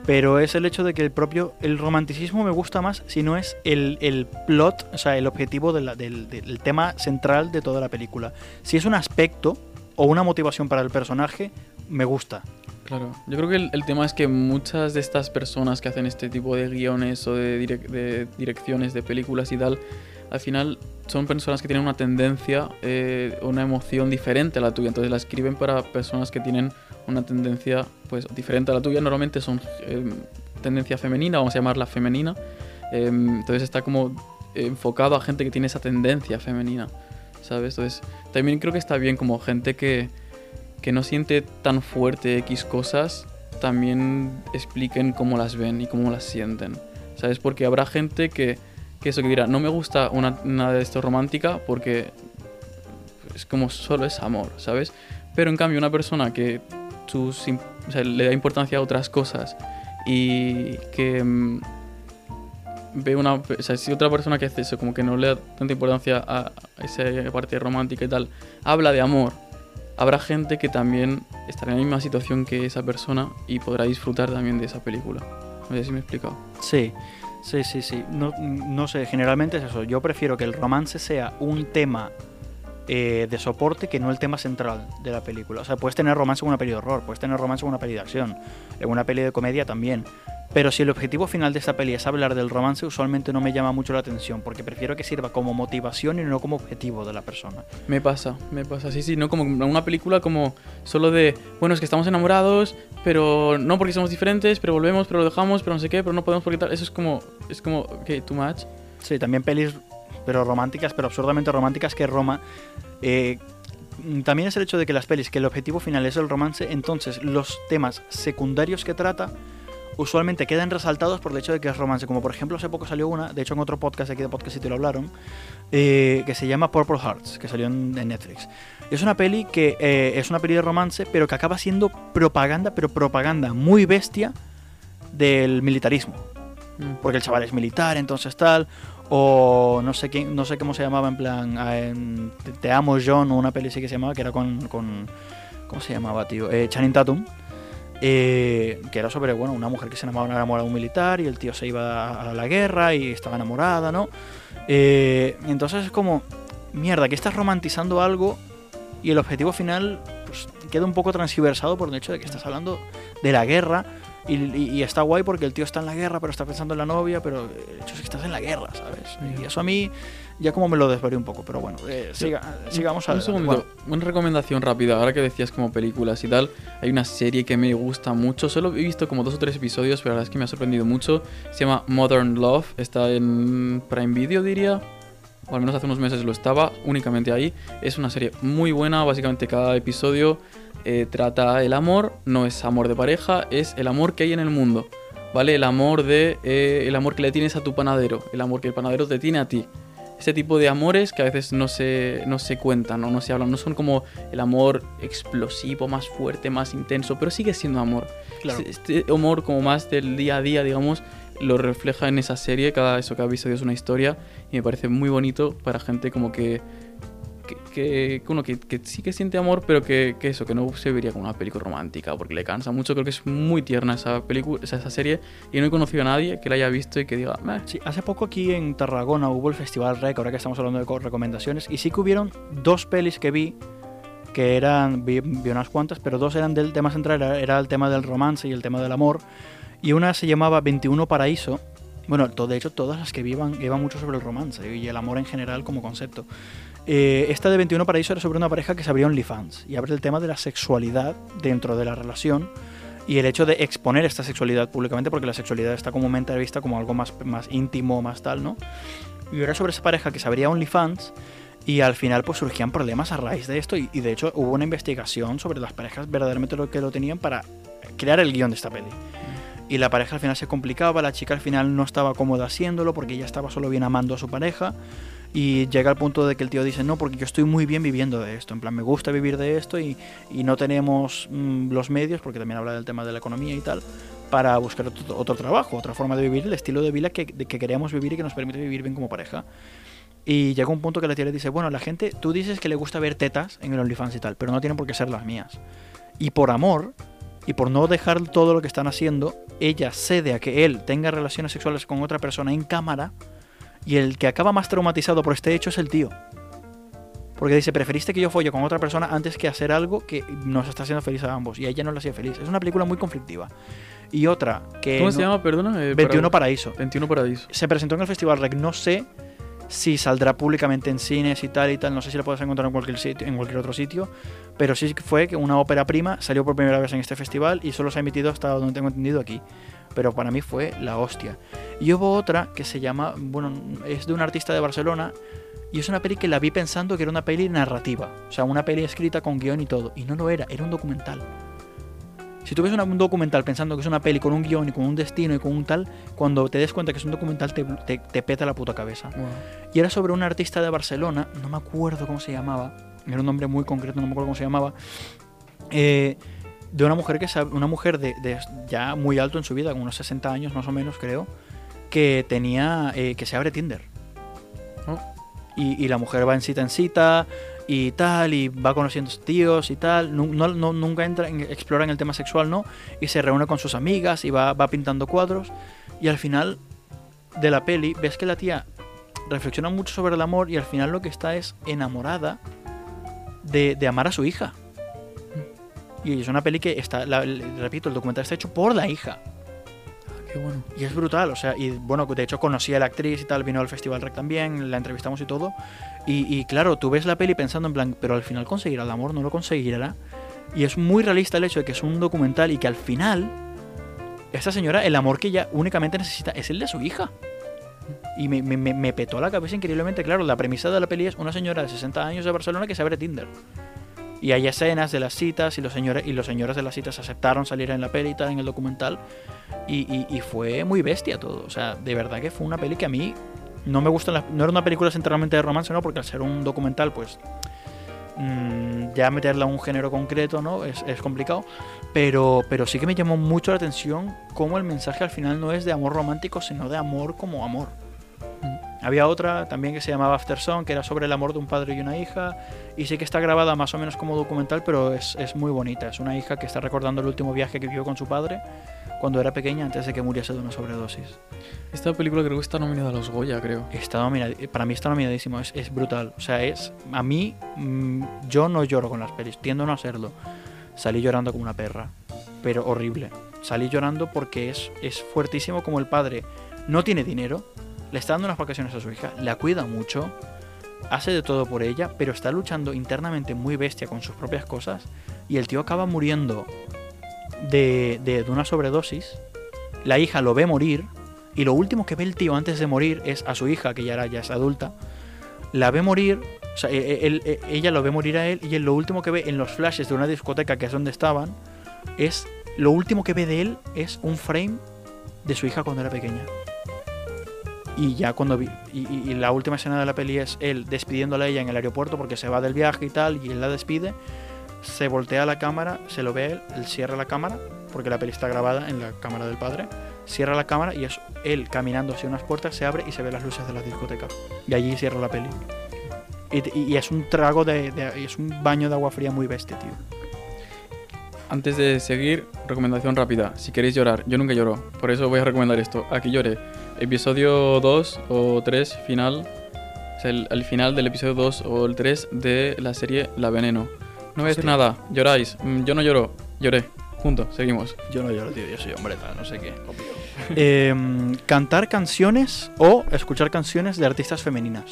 Pero es el hecho de que el propio. El romanticismo me gusta más si no es el, el plot, o sea, el objetivo de la- del, del tema central de toda la película. Si es un aspecto o una motivación para el personaje, me gusta. Claro, yo creo que el, el tema es que muchas de estas personas que hacen este tipo de guiones o de, direc- de direcciones de películas y tal, al final son personas que tienen una tendencia eh, una emoción diferente a la tuya. Entonces la escriben para personas que tienen una tendencia pues diferente a la tuya. Normalmente son eh, tendencia femenina, vamos a llamarla femenina. Eh, entonces está como enfocado a gente que tiene esa tendencia femenina, ¿sabes? Entonces también creo que está bien como gente que que no siente tan fuerte X cosas, también expliquen cómo las ven y cómo las sienten. ¿Sabes? Porque habrá gente que, que eso que dirá, no me gusta una, nada de esto romántica porque es como solo es amor, ¿sabes? Pero en cambio una persona que sus o sea, le da importancia a otras cosas y que mm, ve una... O sea, si otra persona que hace eso, como que no le da tanta importancia a esa parte romántica y tal, habla de amor habrá gente que también estará en la misma situación que esa persona y podrá disfrutar también de esa película. No sé si me he explicado. Sí, sí, sí, sí. No, no sé, generalmente es eso. Yo prefiero que el romance sea un tema eh, de soporte que no el tema central de la película. O sea, puedes tener romance en una peli de horror, puedes tener romance en una peli de acción, en una peli de comedia también. Pero si el objetivo final de esta peli es hablar del romance, usualmente no me llama mucho la atención, porque prefiero que sirva como motivación y no como objetivo de la persona. Me pasa, me pasa, sí, sí, no como una película como solo de, bueno, es que estamos enamorados, pero no porque somos diferentes, pero volvemos, pero lo dejamos, pero no sé qué, pero no podemos porque tal. Eso es como, es como, ok, too much. Sí, también pelis, pero románticas, pero absurdamente románticas que Roma. eh, también es el hecho de que las pelis, que el objetivo final es el romance, entonces los temas secundarios que trata usualmente quedan resaltados por el hecho de que es romance. Como por ejemplo, hace poco salió una, de hecho en otro podcast aquí de Podcast City lo hablaron, eh, que se llama Purple Hearts, que salió en, en Netflix. Es una peli que eh, es una peli de romance, pero que acaba siendo propaganda, pero propaganda muy bestia del militarismo Mm. porque el chaval es militar, entonces tal, o no sé quién, no sé cómo se llamaba en plan, Te, amo John o una peli que se llamaba que era con, con ¿cómo se llamaba, tío? Eh, Channing Tatum. eh, que era sobre bueno una mujer que se enamoraba de un militar y el tío se iba a, la guerra y estaba enamorada, ¿no? Eh, entonces es como mierda, que estás romantizando algo y el objetivo final pues, queda un poco transversado por el hecho de que estás hablando de la guerra y, y- y está guay porque el tío está en la guerra, pero está pensando en la novia, pero el hecho es que estás en la guerra, ¿sabes? Y eso a mí ya como me lo desvarío un poco, pero bueno, eh, siga- sigamos Un adelante. segundo, Bueno, una recomendación rápida. Ahora que decías como películas y tal, hay una serie que me gusta mucho. Solo he visto como dos o tres episodios, pero la verdad es que me ha sorprendido mucho. Se llama Modern Love. Está en Prime Video, diría. O al menos hace unos meses lo estaba, únicamente ahí. Es una serie muy buena. Básicamente cada episodio eh, trata el amor, no es amor de pareja, es el amor que hay en el mundo. ¿Vale? El amor de. eh, el amor que le tienes a tu panadero, el amor que el panadero te tiene a ti. Ese tipo de amores que a veces no se, no se cuentan o no se hablan. No son como el amor explosivo, más fuerte, más intenso, pero sigue siendo amor. Claro. Este amor como más del día a día, digamos, lo refleja en esa serie. Cada eso cada episodio es una historia y me parece muy bonito para gente como que que, que, uno que, que sí que siente amor, pero que, que eso, que no se vería como una película romántica, porque le cansa mucho. Creo que es muy tierna esa película, esa, esa serie, y no he conocido a nadie que la haya visto y que diga, "Meh". Sí, hace poco aquí en Tarragona hubo el Festival Rec, ahora que estamos hablando de co- recomendaciones, y sí que hubieron dos pelis que vi, que eran, vi, vi unas cuantas, pero dos eran del tema central, era, era el tema del romance y el tema del amor, y una se llamaba 21 Paraíso, bueno, de hecho todas las que vi iban, iban mucho sobre el romance y el amor en general como concepto. Eh, esta de 21 Paraíso era sobre una pareja que se abrió OnlyFans y abre el tema de la sexualidad dentro de la relación y el hecho de exponer esta sexualidad públicamente, porque la sexualidad está comúnmente vista como algo más, más íntimo, más tal, ¿no? Y era sobre esa pareja que se abría OnlyFans y al final pues surgían problemas a raíz de esto y, y de hecho hubo una investigación sobre las parejas verdaderamente lo que lo tenían para crear el guion de esta peli. Y la pareja al final se complicaba, la chica al final no estaba cómoda haciéndolo porque ella estaba solo bien amando a su pareja. Y llega al punto de que el tío dice, no, porque yo estoy muy bien viviendo de esto, en plan, me gusta vivir de esto y, y no tenemos mm, los medios, porque también habla del tema de la economía y tal, para buscar otro, otro trabajo, otra forma de vivir, el estilo de vida que, de que queremos vivir y que nos permite vivir bien como pareja. Y llega un punto que la tía le dice, bueno, la gente, tú dices que le gusta ver tetas en el OnlyFans y tal, pero no tienen por qué ser las mías. Y por amor, y por no dejar todo lo que están haciendo, ella cede a que él tenga relaciones sexuales con otra persona en cámara y el que acaba más traumatizado por este hecho es el tío. Porque dice, preferiste que yo folle con otra persona antes que hacer algo que nos está haciendo feliz a ambos. Y a ella no le hacía feliz. Es una película muy conflictiva. Y otra que... ¿Cómo no- se llama? Perdona. eh, 21 para- Paraíso. 21 Paraíso. Se presentó en el Festival Rec. No sé si saldrá públicamente en cines y tal y tal. No sé si la puedes encontrar en cualquier sitio, en cualquier otro sitio. Pero sí fue que una ópera prima salió por primera vez en este festival y solo se ha emitido hasta donde tengo entendido aquí. Pero para mí fue la hostia. Y hubo otra que se llama, bueno, es de un artista de Barcelona y es una peli que la vi pensando que era una peli narrativa. O sea, una peli escrita con guion y todo. Y no lo era, era un documental. Si tú ves un documental pensando que es una peli con un guion y con un destino y con un tal, cuando te des cuenta que es un documental te, te- te peta la puta cabeza. Wow. Y era sobre un artista de Barcelona, no me acuerdo cómo se llamaba, era un nombre muy concreto, no me acuerdo cómo se llamaba, eh, de una mujer que sab- una mujer de, de ya muy alto en su vida, con unos 60 años más o menos creo, que tenía que que se abre Tinder. Oh. Y, y la mujer va en cita en cita y tal, y va conociendo tíos y tal. No- no- nunca entra en, explora en el tema sexual, ¿no? Y se reúne con sus amigas y va, va pintando cuadros. Y al final de la peli ves que la tía reflexiona mucho sobre el amor y al final lo que está es enamorada de, de amar a su hija. Y es una peli que está, la- repito, el documental está hecho por la hija. Ah, qué bueno. Y es brutal, o sea, y bueno, de hecho conocí a la actriz y tal, vino al Festival Rec también, la entrevistamos y todo. Y, y claro, tú ves la peli pensando en plan, pero al final conseguirá el amor, no lo conseguirá. Y es muy realista el hecho de que es un documental y que al final, esta señora, el amor que ella únicamente necesita es el de su hija. Y me, me, me- me petó la cabeza increíblemente, claro, la premisa de la peli es una señora de 60 años de Barcelona que se abre Tinder. Y hay escenas de las citas y los señores, y los señores de las citas aceptaron salir en la peli en el documental. Y, y- fue muy bestia todo. O sea, de verdad que fue una peli que a mí no me gusta. No era una película centralmente de romance, ¿no? Porque al ser un documental, pues. mm, ya meterla a un género concreto, ¿no? Es, es complicado. Pero, pero sí que me llamó mucho la atención cómo el mensaje al final no es de amor romántico, sino de amor como amor. Había otra también que se llamaba After Song, que era sobre el amor de un padre y una hija. Y sí que está grabada más o menos como documental, pero es, es muy bonita. Es una hija que está recordando el último viaje que vivió con su padre cuando era pequeña antes de que muriese de una sobredosis. Esta película creo que está nominada a los Goya, creo. Está nominado, para mí está nominadísimo, es, es brutal. O sea, es. A mí, mm, yo no lloro con las pelis, tiendo a no hacerlo. Salí llorando como una perra, pero horrible. Salí llorando porque es, es fuertísimo como el padre no tiene dinero, le está dando unas vacaciones a su hija, la cuida mucho, hace de todo por ella, pero está luchando internamente muy bestia con sus propias cosas y el tío acaba muriendo de, de, una sobredosis. La hija lo ve morir y lo último que ve el tío antes de morir es a su hija, que ya, era, ya es adulta, la ve morir sea, e- él- e- ella lo ve morir a él y él lo último que ve en los flashes de una discoteca que es donde estaban es lo último que ve de él es un frame de su hija cuando era pequeña. Y ya cuando y, la última escena de la peli es él despidiéndola a ella en el aeropuerto porque se va del viaje y tal, y él la despide, se voltea la cámara, se lo ve él, él cierra la cámara, porque la peli está grabada en la cámara del padre, cierra la cámara y es él caminando hacia unas puertas, se abre y se ve las luces de la discoteca. Y allí cierra la peli. Y, es un trago de, es un baño de agua fría muy bestia, tío. Antes de seguir, recomendación rápida. Si queréis llorar, yo nunca lloro, por eso voy a recomendar esto. Aquí lloré. Episodio 2 o 3, final. O sea, el, el final del episodio 2 o el 3 de la serie La Veneno. No voy a decir nada, lloráis. Mm, Yo no lloro, lloré. Junto, seguimos. Yo no lloro, tío, yo soy hombre, tal, no sé qué. Em, cantar canciones o escuchar canciones de artistas femeninas.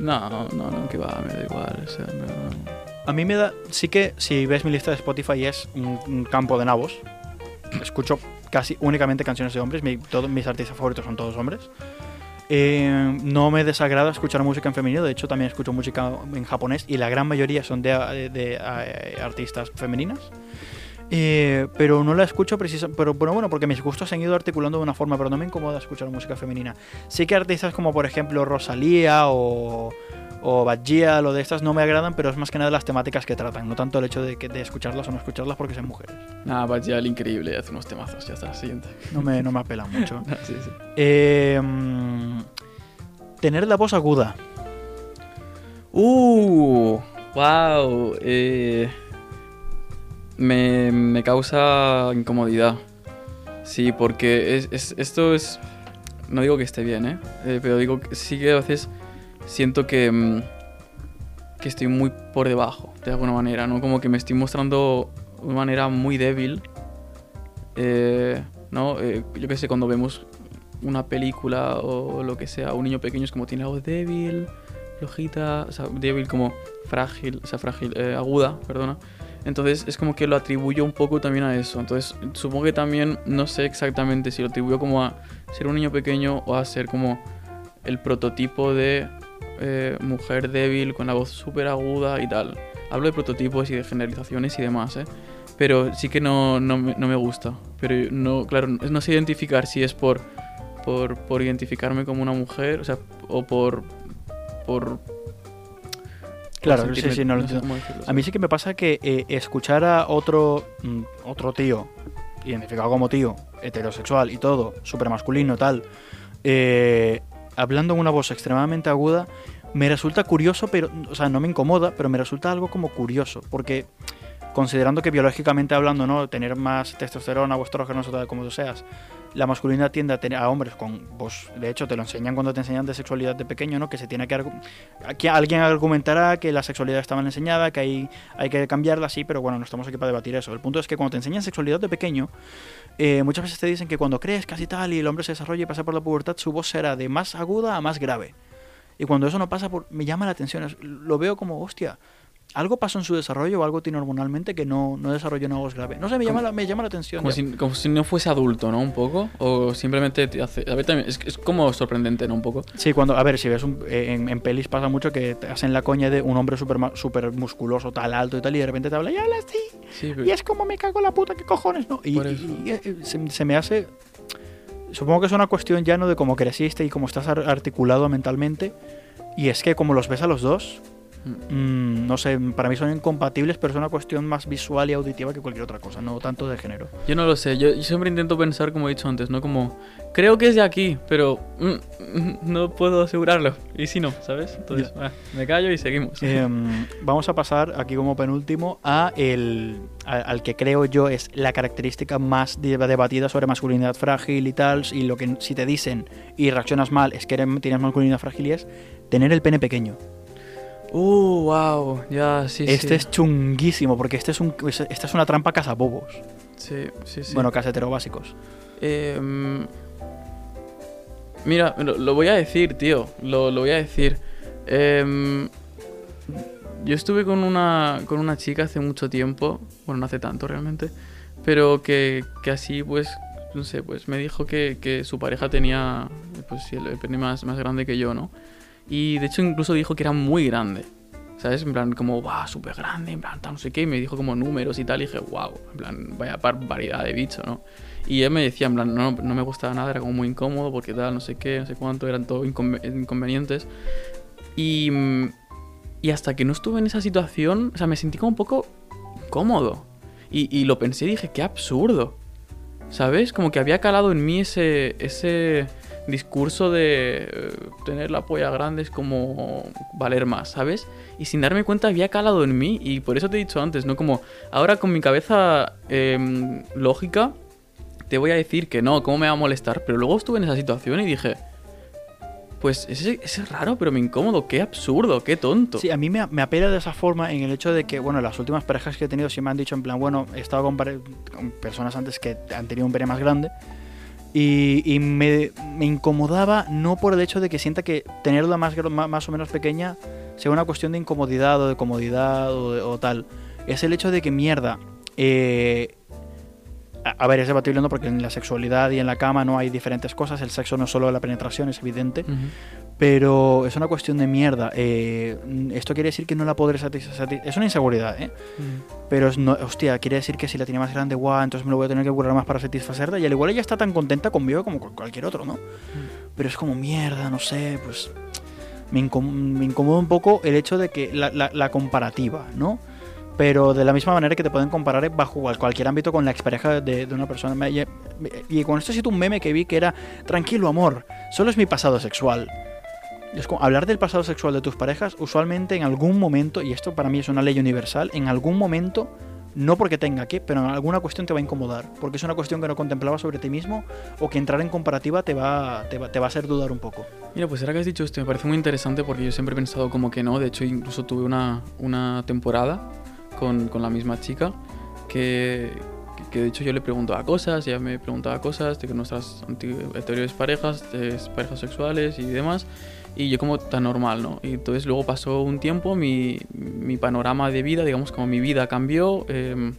No, no, no, que va, me da igual. O sea, me- A mí me da. Sí que si ves mi lista de Spotify es un, un campo de nabos. Escucho casi únicamente canciones de hombres. todos mis artistas favoritos son todos hombres. Eh, no me desagrada escuchar música en femenino. De hecho, también escucho música en japonés y la gran mayoría son de, de, eh, artistas femeninas. Eh, pero no la escucho precisamente. Pero bueno, bueno, porque mis gustos han ido articulando de una forma, pero no me incomoda escuchar música femenina. Sí que artistas como, por ejemplo, Rosalía o o Bajia, lo de estas no me agradan, pero es más que nada las temáticas que tratan, no tanto el hecho de, que, de escucharlas o no escucharlas porque son mujeres. Nada, Bajia, el increíble, hace unos temazos, ya está, siguiente. No me, no me apelan mucho. Sí, sí. Eh, mm, tener la voz aguda. Uh, wow. Eh, me, me causa incomodidad. Sí, porque es, es- esto es... No digo que esté bien, ¿eh? Eh, pero digo que sí que a veces siento que, mm, que estoy muy por debajo, de alguna manera, ¿no? Como que me estoy mostrando de una manera muy débil. Eh, ¿No? Eh, yo qué sé, cuando vemos una película o lo que sea, un niño pequeño es como tiene algo débil, flojita, o sea, débil como frágil, o sea, frágil, eh, aguda, perdona. Entonces es como que lo atribuyo un poco también a eso. Entonces supongo que también, no sé exactamente si lo atribuyo como a ser un niño pequeño o a ser como el prototipo de eh, mujer débil con la voz súper aguda y tal. Hablo de prototipos y de generalizaciones y demás, ¿eh? Pero sí que no, no, me, no me gusta. Pero no, claro, no sé identificar si es por, por, por identificarme como una mujer, o sea, o por... por Claro, por sí, sentirme- sí, no lo entiendo. decirlo, A mí sí que me pasa que eh, escuchar a otro, mm, otro tío, identificado como tío, heterosexual y todo, súper masculino, tal, eh, hablando en una voz extremadamente aguda, me resulta curioso, pero, o sea, no me incomoda, pero me resulta algo como curioso, porque considerando que biológicamente hablando, ¿no? Tener más testosterona o estrógenos o tal, como tú seas, la masculinidad tiende a tener a hombres con voz, de hecho te lo enseñan cuando te enseñan de sexualidad de pequeño, ¿no? Que se tiene que alguien argumentará que la sexualidad está mal enseñada, que hay, hay que cambiarla, sí, pero bueno, no estamos aquí para debatir eso. El punto es que cuando te enseñan sexualidad de pequeño, eh, muchas veces te dicen que cuando crees casi tal y el hombre se desarrolla y pasa por la pubertad, su voz será de más aguda a más grave. Y cuando eso no pasa, por, me llama la atención. Lo veo como, hostia, algo pasó en su desarrollo o algo tiene hormonalmente que no, no desarrolló una voz grave. No sé, me llama la, me llama la atención. Como si, como si no fuese adulto, ¿no? Un poco. O simplemente te hace. A ver, también. Es, es como sorprendente, ¿no? Un poco. Sí, cuando, a ver, si ves un- en, en pelis pasa mucho que te hacen la coña de un hombre súper súper musculoso, tal alto y tal, y de repente te habla y habla así. Sí, pero- Y es como me cago en la puta, ¿qué cojones? No? Y, y- y, eh, se, se me hace. Supongo que es una cuestión ya no de cómo creciste y cómo estás ar- articulado mentalmente. Y es que como los ves a los dos, Mm. no sé, para mí son incompatibles, pero es una cuestión más visual y auditiva que cualquier otra cosa, no tanto de género. Yo no lo sé. Yo, yo siempre intento pensar, como he dicho antes, ¿no? Como. Creo que es de aquí, pero. mm, mm, no puedo asegurarlo. Y si no, ¿sabes? Entonces, ah, me callo y seguimos. Em, vamos a pasar aquí como penúltimo a el, a- al que creo yo es la característica más de- debatida sobre masculinidad frágil y tal, y lo que si te dicen y reaccionas mal es que eres- tienes masculinidad frágil y es tener el pene pequeño. Uh, wow. Ya, sí, este sí. es chunguísimo porque este es un, es- esta es una trampa cazabobos. Sí, sí, sí. Bueno, casetero básicos. Eh, mira, lo, lo voy a decir, tío. Lo, lo voy a decir. Em, yo estuve con una, con una chica hace mucho tiempo. Bueno, no hace tanto realmente. Pero que, que así, pues, no sé, pues me dijo que, que su pareja tenía pues, el pene más, más grande que yo, ¿no? Y de hecho incluso dijo que era muy grande. ¿Sabes? En plan, como, wow, súper grande, en plan, tal, no sé qué. Y me dijo como números y tal. Y dije, wow, en plan, vaya variedad de bicho, ¿no? Y él me decía, en plan, no, no me gustaba nada, era como muy incómodo porque tal, no sé qué, no sé cuánto, eran todos inconvenientes. Y, y hasta que no estuve en esa situación, o sea, me sentí como un poco incómodo. Y, y lo pensé y dije, qué absurdo. ¿Sabes? Como que había calado en mí ese, ese discurso de eh, tener la polla grande es como valer más, ¿sabes? Y sin darme cuenta había calado en mí y por eso te he dicho antes, ¿no? Como ahora con mi cabeza em, lógica te voy a decir que no, ¿cómo me va a molestar? Pero luego estuve en esa situación y dije, pues ese, es raro, pero me incómodo, qué absurdo, qué tonto. Sí, a mí me, apela de esa forma en el hecho de que, bueno, las últimas parejas que he tenido sí me han dicho en plan, bueno, he estado con, personas antes que han tenido un pene más grande y, me, incomodaba no por el hecho de que sienta que tenerla más, más o menos pequeña sea una cuestión de incomodidad o de comodidad o, tal. Es el hecho de que mierda. Eh, a, ver, es debatible no porque en la sexualidad y en la cama no hay diferentes cosas. El sexo no es solo la penetración, es evidente. Pero es una cuestión de mierda. Eh, esto quiere decir que no la podré satisfacer. Es una inseguridad, ¿eh? Mm. Pero, es no, hostia, quiere decir que si la tiene más grande, guau, entonces me lo voy a tener que curar más para satisfacerla. Y al igual ella está tan contenta conmigo como con cualquier otro, ¿no? Mm. Pero es como mierda, no sé, pues. Me, incomoda un poco el hecho de que la, la comparativa, ¿no? pero de la misma manera que te pueden comparar bajo cualquier ámbito con la expareja de, de una persona. Y con esto sido un meme que vi que era, tranquilo amor, solo es mi pasado sexual. Es como, hablar del pasado sexual de tus parejas, usualmente en algún momento, y esto para mí es una ley universal, en algún momento, no porque tenga que, pero en alguna cuestión te va a incomodar, porque es una cuestión que no contemplabas sobre ti mismo o que entrar en comparativa te va, te va, te va a hacer dudar un poco. Mira, pues ahora que has dicho esto me parece muy interesante porque yo siempre he pensado como que no, de hecho incluso tuve una, una temporada con, con la misma chica que, que, de hecho yo le preguntaba cosas, ella me preguntaba cosas de nuestras anteriores parejas, de parejas sexuales y demás, y yo como tan normal, ¿no? Y entonces luego pasó un tiempo, mi, mi panorama de vida, digamos, como mi vida cambió, em,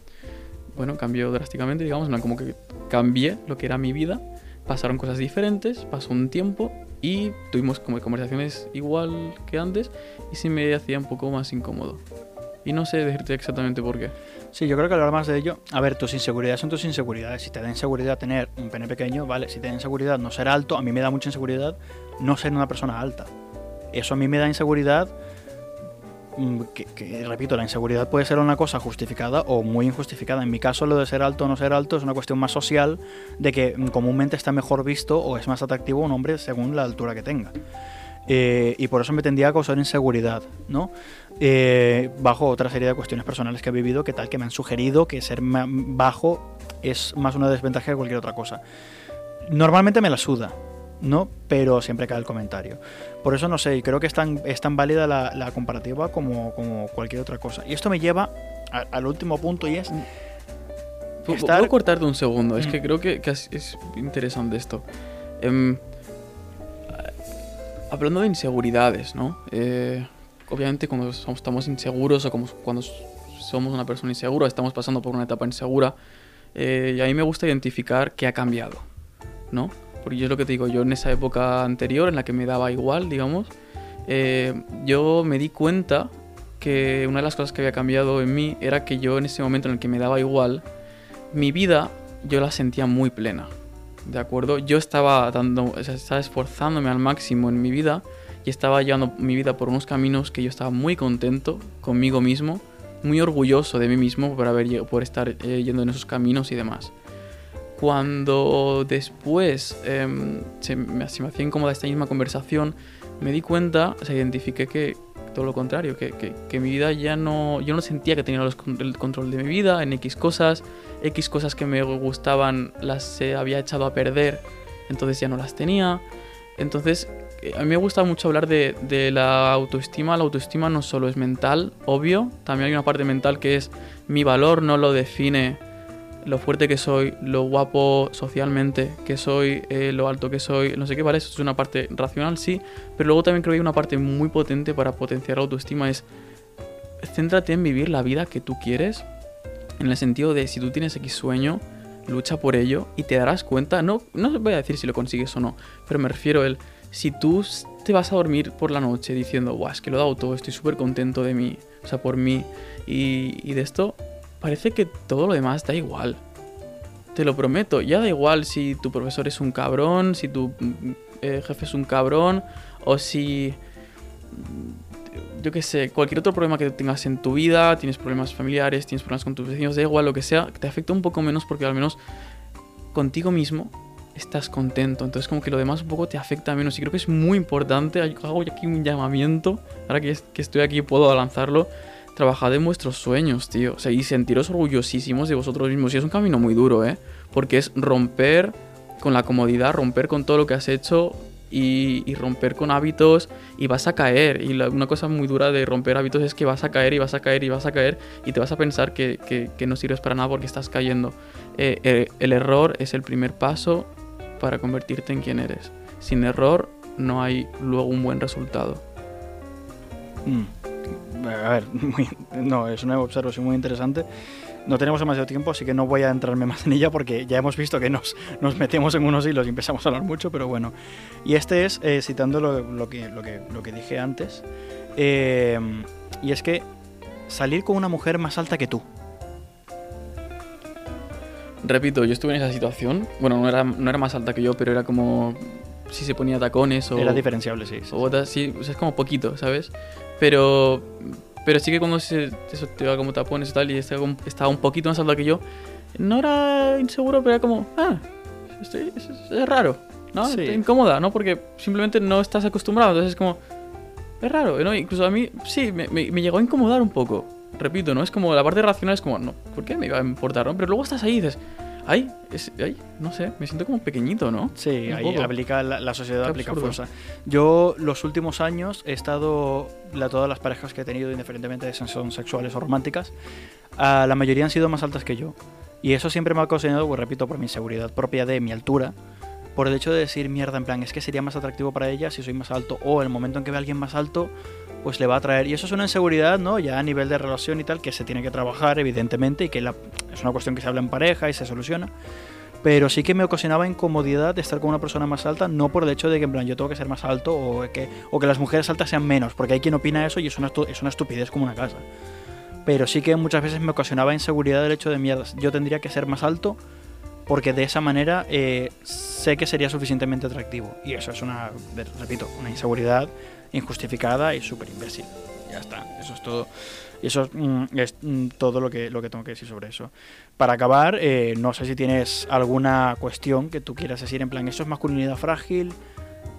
bueno, cambió drásticamente, digamos, como que cambié lo que era mi vida, pasaron cosas diferentes, pasó un tiempo y tuvimos como conversaciones igual que antes y se me hacía un poco más incómodo. Y no sé decirte exactamente por qué. Sí, yo creo que hablar más de ello. A ver, tus inseguridades son tus inseguridades. Si te da inseguridad tener un pene pequeño, vale. Si te da inseguridad no ser alto, a mí me da mucha inseguridad no ser una persona alta. Eso a mí me da inseguridad. Mm, que, repito, la inseguridad puede ser una cosa justificada o muy injustificada. En mi caso, lo de ser alto o no ser alto es una cuestión más social, de que mm, comúnmente está mejor visto o es más atractivo un hombre según la altura que tenga. Eh, y por eso me tendría a causar inseguridad, ¿no? Eh, bajo otra serie de cuestiones personales que he vivido, que tal, que me han sugerido que ser bajo es más una desventaja que cualquier otra cosa. Normalmente me la suda, ¿no? Pero siempre cae el comentario. Por eso no sé, y creo que es tan, es tan válida la, comparativa como, como, cualquier otra cosa. Y esto me lleva al último punto y es... Estar... Puedo cortarte un segundo, es que mm. creo que, es interesante esto. Em, hablando de inseguridades, ¿no? Eh, obviamente cuando estamos inseguros o como cuando somos una persona insegura, estamos pasando por una etapa insegura, eh, y a mí me gusta identificar qué ha cambiado, ¿no? Porque yo es lo que te digo, yo en esa época anterior en la que me daba igual, digamos, eh, yo me di cuenta que una de las cosas que había cambiado en mí era que yo en ese momento en el que me daba igual, mi vida yo la sentía muy plena. ¿de acuerdo? Yo estaba dando, estaba esforzándome al máximo en mi vida y estaba llevando mi vida por unos caminos que yo estaba muy contento conmigo mismo, muy orgulloso de mí mismo por, haber, por estar eh, yendo en esos caminos y demás. Cuando después em, se, me, se, me, hacía incómoda esta misma conversación, me di cuenta, o sea, identifiqué que todo lo contrario, que, que, mi vida ya no, yo no sentía que tenía el control de mi vida en X cosas, X cosas que me gustaban las se había echado a perder, entonces ya no las tenía. Entonces, eh, a mí me gusta mucho hablar de, de la autoestima. La autoestima no solo es mental, obvio, también hay una parte mental que es mi valor no lo define lo fuerte que soy, lo guapo socialmente que soy, eh, lo alto que soy, no sé qué, ¿vale? Eso es una parte racional, sí, pero luego también creo que hay una parte muy potente para potenciar la autoestima, es céntrate en vivir la vida que tú quieres, en el sentido de si tú tienes X sueño, lucha por ello y te darás cuenta, no, no voy a decir si lo consigues o no, pero me refiero el, si tú te vas a dormir por la noche diciendo, guau, es que lo he dado todo, estoy súper contento de mí, o sea, por mí. Y de esto parece que todo lo demás da igual. Te lo prometo, ya da igual si tu profesor es un cabrón, si tu mm, eh, jefe es un cabrón, o si mm, yo qué sé, cualquier otro problema que tengas en tu vida, tienes problemas familiares, tienes problemas con tus vecinos, da igual lo que sea, te afecta un poco menos porque al menos contigo mismo estás contento. Entonces como que lo demás un poco te afecta menos. Y creo que es muy importante, hago aquí un llamamiento, ahora que, que estoy aquí puedo lanzarlo, trabajad en vuestros sueños, tío. O sea, y sentiros orgullosísimos de vosotros mismos. Y es un camino muy duro, ¿eh? Porque es romper con la comodidad, romper con todo lo que has hecho y, romper con hábitos y vas a caer. Y una cosa muy dura de romper hábitos es que vas a caer y vas a caer y vas a caer y te vas a pensar que no sirves para nada porque estás cayendo. Eh, eh, el error es el primer paso para convertirte en quien eres. Sin error no hay luego un buen resultado. Mm. A ver, muy- no, es una observación muy interesante. No tenemos demasiado tiempo, así que no voy a entrarme más en ella porque ya hemos visto que nos, metemos en unos hilos y empezamos a hablar mucho, pero bueno. Y este es, eh, citando lo que dije antes, eh, y es que salir con una mujer más alta que tú. Repito, yo estuve en esa situación. Bueno, no era, no era más alta que yo, pero era como si se ponía tacones o... Era diferenciable, sí. sí, o botas, sí, o sea, es como poquito, ¿sabes? Pero, pero sí que cuando se, eso te va como tapones y tal, y estaba, estaba un poquito más alta que yo, no era inseguro, pero era como, ah, estoy- es, es raro, ¿no? Sí. Te incómoda, ¿no? Porque simplemente no estás acostumbrado, entonces es como, es raro, ¿no? Incluso a mí, sí, me, me- me llegó a incomodar un poco, repito, ¿no? Es como, la parte racional es como, no, ¿por qué me iba a importar, no? Pero luego estás ahí y dices, ay, es, ay, no sé, me siento como pequeñito, ¿no? Sí, Un ahí poco. aplica la, la sociedad Qué aplica absurdo. fuerza. Yo los últimos años he estado la, todas las parejas que he tenido, indiferentemente de si son sexuales o románticas, a la mayoría han sido más altas que yo. Y eso siempre me ha ocasionado, pues repito, por mi inseguridad propia de mi altura, por el hecho de decir mierda, en plan, es que sería más atractivo para ella si soy más alto, o el momento en que ve a alguien más alto, pues le va a atraer. Y eso es una inseguridad, ¿no? Ya a nivel de relación y tal, que se tiene que trabajar, evidentemente, y que es una cuestión que se habla en pareja y se soluciona pero sí que me ocasionaba incomodidad de estar con una persona más alta, no por el hecho de que en plan yo tengo que ser más alto o que, o que las mujeres altas sean menos, porque hay quien opina eso y es una, es una estupidez como una casa. Pero sí que muchas veces me ocasionaba inseguridad el hecho de mierda, yo tendría que ser más alto porque de esa manera eh, sé que sería suficientemente atractivo. Y eso es una, repito, una inseguridad injustificada y súper imbécil. Ya está, eso es todo. Y eso es, mm, mm, todo lo que, lo que tengo que decir sobre eso. Para acabar, eh, no sé si tienes alguna cuestión que tú quieras decir en plan, eso es masculinidad frágil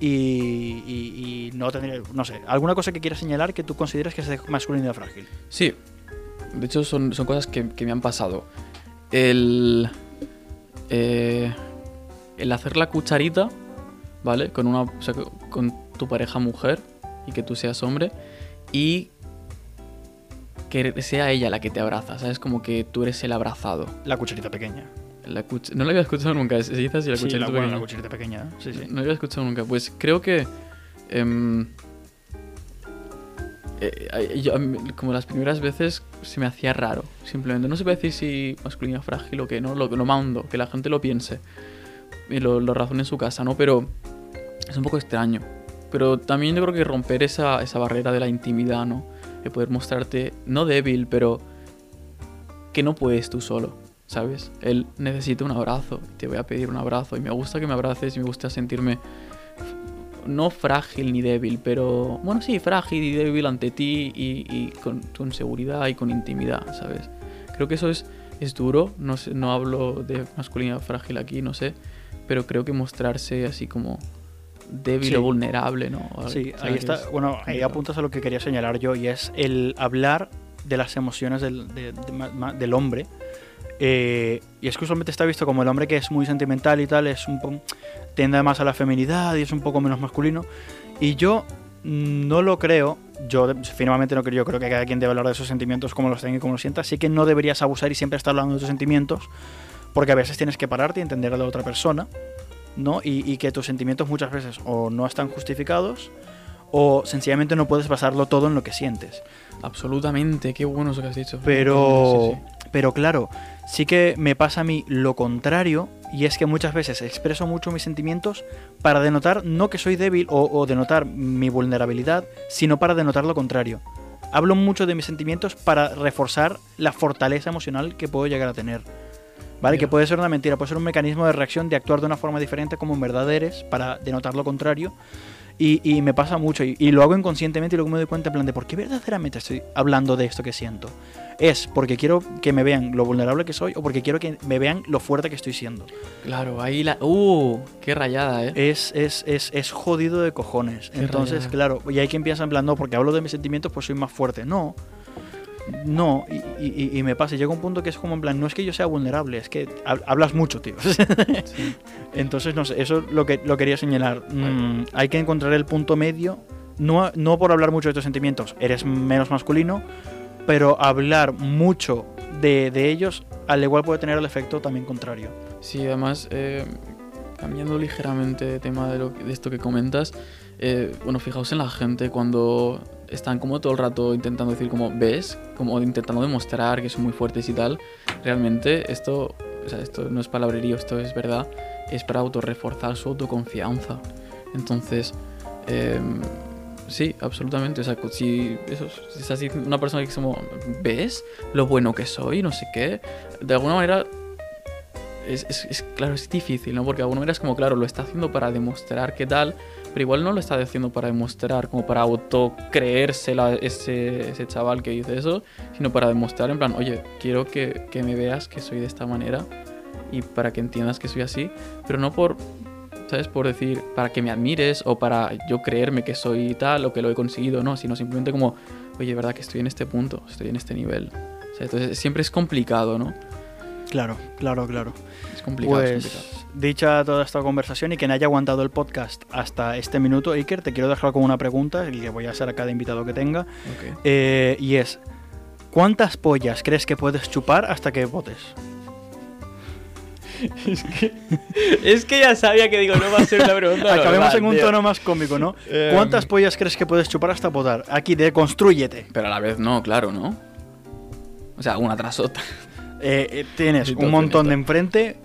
y, y- no tendría, no sé, alguna cosa que quieras señalar que tú consideres que es masculinidad frágil. Sí, de hecho son, son cosas que, que me han pasado. El, eh, el hacer la cucharita, ¿vale? Con, una, o sea, con tu pareja mujer y que tú seas hombre y que sea ella la que te abraza, ¿sabes? Como que tú eres el abrazado. La cucharita pequeña. La cuch- no la había escuchado nunca, se dice así, la Sí, cucharita la, bueno, pequeña. la cucharita pequeña, ¿eh? sí, sí. No lo había escuchado nunca. Pues creo que. em, eh, eh, yo, como las primeras veces se me hacía raro. Simplemente. No se puede decir si masculinidad frágil o que no. Lo, lo mando, que la gente lo piense. Y lo, lo razone en su casa, ¿no? Pero es un poco extraño. Pero también yo creo que romper esa, esa barrera de la intimidad, ¿no? De poder mostrarte, no débil, pero que no puedes tú solo, ¿sabes? Él necesita un abrazo, te voy a pedir un abrazo y me gusta que me abraces y me gusta sentirme no frágil ni débil, pero bueno, sí, frágil y débil ante ti y, con seguridad y con intimidad, ¿sabes? Creo que eso es, es duro, no, sé, no hablo de masculinidad frágil aquí, no sé, pero creo que mostrarse así como débil Sí. o vulnerable, ¿no? Sí, O ahí está. es Bueno, ahí apuntas a lo que quería señalar yo y es el hablar de las emociones del, de- de del hombre. Eh, y es que usualmente está visto como el hombre que es muy sentimental y tal, es un po- tiende más a la feminidad y es un poco menos masculino. Y yo mm, no lo creo, yo firmemente no creo, yo creo que cada quien debe hablar de sus sentimientos como los tenga y como los sienta, así que no deberías abusar y siempre estar hablando de tus sentimientos, porque a veces tienes que pararte y entender a la otra persona, ¿no? Y, y que tus sentimientos muchas veces o no están justificados o sencillamente no puedes basarlo todo en lo que sientes. Absolutamente, qué bueno eso que has dicho. Pero, Sí, sí. pero claro, sí que me pasa a mí lo contrario y es que muchas veces expreso mucho mis sentimientos para denotar no que soy débil o, o denotar mi vulnerabilidad, sino para denotar lo contrario. Hablo mucho de mis sentimientos para reforzar la fortaleza emocional que puedo llegar a tener. ¿Vale? Que puede ser una mentira, puede ser un mecanismo de reacción de actuar de una forma diferente como en verdad eres para denotar lo contrario. Y, y me pasa mucho y, y lo hago inconscientemente y luego me doy cuenta en plan de por qué verdaderamente estoy hablando de esto que siento. Es porque quiero que me vean lo vulnerable que soy o porque quiero que me vean lo fuerte que estoy siendo. Claro, ahí la. ¡Uh! ¡Qué rayada, eh! Es, es, es, es jodido de cojones. Qué Entonces, rayada. claro, y hay quien piensa en plan, no, porque hablo de mis sentimientos, pues soy más fuerte. No, no, y, y- y me pasa, llega un punto que es como en plan, no es que yo sea vulnerable, es que hab- hablas mucho, tío. Sí. Entonces, no sé, eso lo que lo quería señalar. Mm, hay que encontrar el punto medio, no, no por hablar mucho de tus sentimientos, eres menos masculino, pero hablar mucho de, de ellos, al igual puede tener el efecto también contrario. Sí, además, eh, cambiando ligeramente de tema de, lo, de esto que comentas, eh, bueno, fijaos en la gente cuando están como todo el rato intentando decir como, ¿ves? Como intentando demostrar que son muy fuertes y tal. Realmente esto, esto no es palabrerío, esto es verdad, es para autorreforzar su autoconfianza. Entonces, eh, sí, absolutamente. O sea, si, eso, si estás diciendo una persona que es como, ¿ves lo bueno que soy? No sé qué. De alguna manera es, es- es- claro, es difícil, ¿no? Porque de alguna manera es como, claro, lo está haciendo para demostrar qué tal, pero igual no lo está haciendo para demostrar, como para autocreerse la- ese, ese chaval que dice eso, sino para demostrar en plan, oye, quiero que, que me veas que soy de esta manera y para que entiendas que soy así, pero no por, ¿sabes? Por decir, para que me admires o para yo creerme que soy tal o que lo he conseguido, no, sino simplemente como, oye, verdad que estoy en este punto, estoy en este nivel. Entonces siempre es complicado, ¿no? Claro, claro, claro. Es complicado, es Pues complicado. dicha toda esta conversación y quien haya aguantado el podcast hasta este minuto, Iker, te quiero dejar con una pregunta y que voy a hacer a cada invitado que tenga. Eh, y es, ¿cuántas pollas crees que puedes chupar hasta que votes? Es que ya sabía que digo, no va a ser una pregunta. Acabemos en un tono más cómico, ¿no? Em. ¿Cuántas pollas crees que puedes chupar hasta votar? Aquí, deconstrúyete. Pero a la vez no, claro, ¿no? O sea, una tras otra. Eh, eh, tienes un montón de enfrente,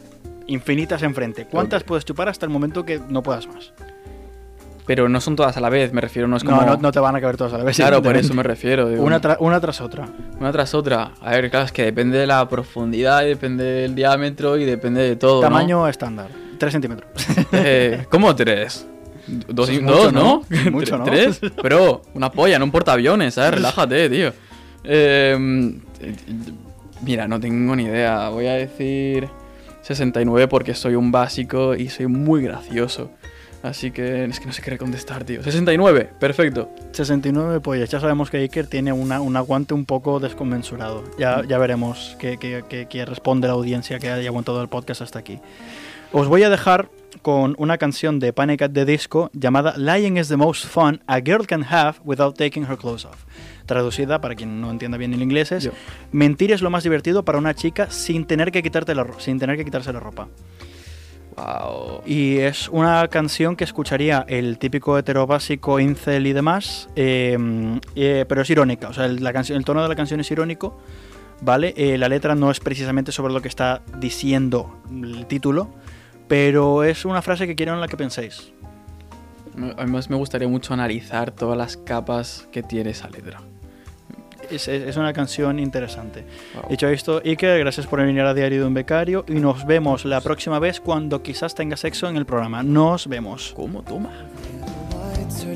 infinitas enfrente. ¿Cuántas puedes chupar hasta el momento que no puedas más? Pero no son todas a la vez, me refiero, no es como... No, no, no te van a caber todas a la vez. Claro, por eso me refiero. digo, Una, tra- una tras otra. una tras otra. A ver, claro, es que depende de la profundidad, y depende del diámetro y depende de todo, ¿no? Tamaño estándar, 3 centímetros. Eh, ¿Cómo tres? Dos, ¿no? mucho, ¿no? ¿Tres? Pero una polla, no un portaaviones, ¿sabes? Relájate, tío. Eh, mira, no tengo ni idea. Voy a decir 69 porque soy un básico y soy muy gracioso. Así que es que no sé qué contestar, tío. 69, perfecto. 69 pollas. Ya sabemos que Iker tiene una- un aguante un poco desconmensurado. Ya, ya veremos qué, qué- qué- qué responde la audiencia que haya aguantado el podcast hasta aquí. Os voy a dejar con una canción de Panic at the Disco llamada Lying is the most fun a girl can have without taking her clothes off. Traducida, para quien no entienda bien el inglés, es Yo. mentir es lo más divertido para una chica sin tener que, quitarte la, sin tener que quitarse la ropa. Wow. Y es una canción que escucharía el típico heterobásico incel y demás, eh, eh, pero es irónica. O sea, el, la canción, el tono de la canción es irónico, ¿vale? Eh, la letra no es precisamente sobre lo que está diciendo el título, pero es una frase que quiero en la que penséis. Además me gustaría mucho analizar todas las capas que tiene esa letra. Es, es- es una canción interesante. Wow. Dicho esto, Iker, gracias por venir a Diario de un Becario y nos vemos la próxima vez cuando quizás tenga sexo en el programa. Nos vemos. ¿Cómo? Toma. Lights are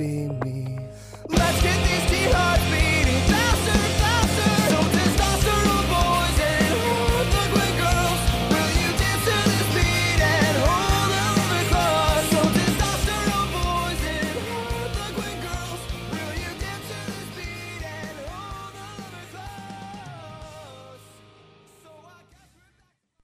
happy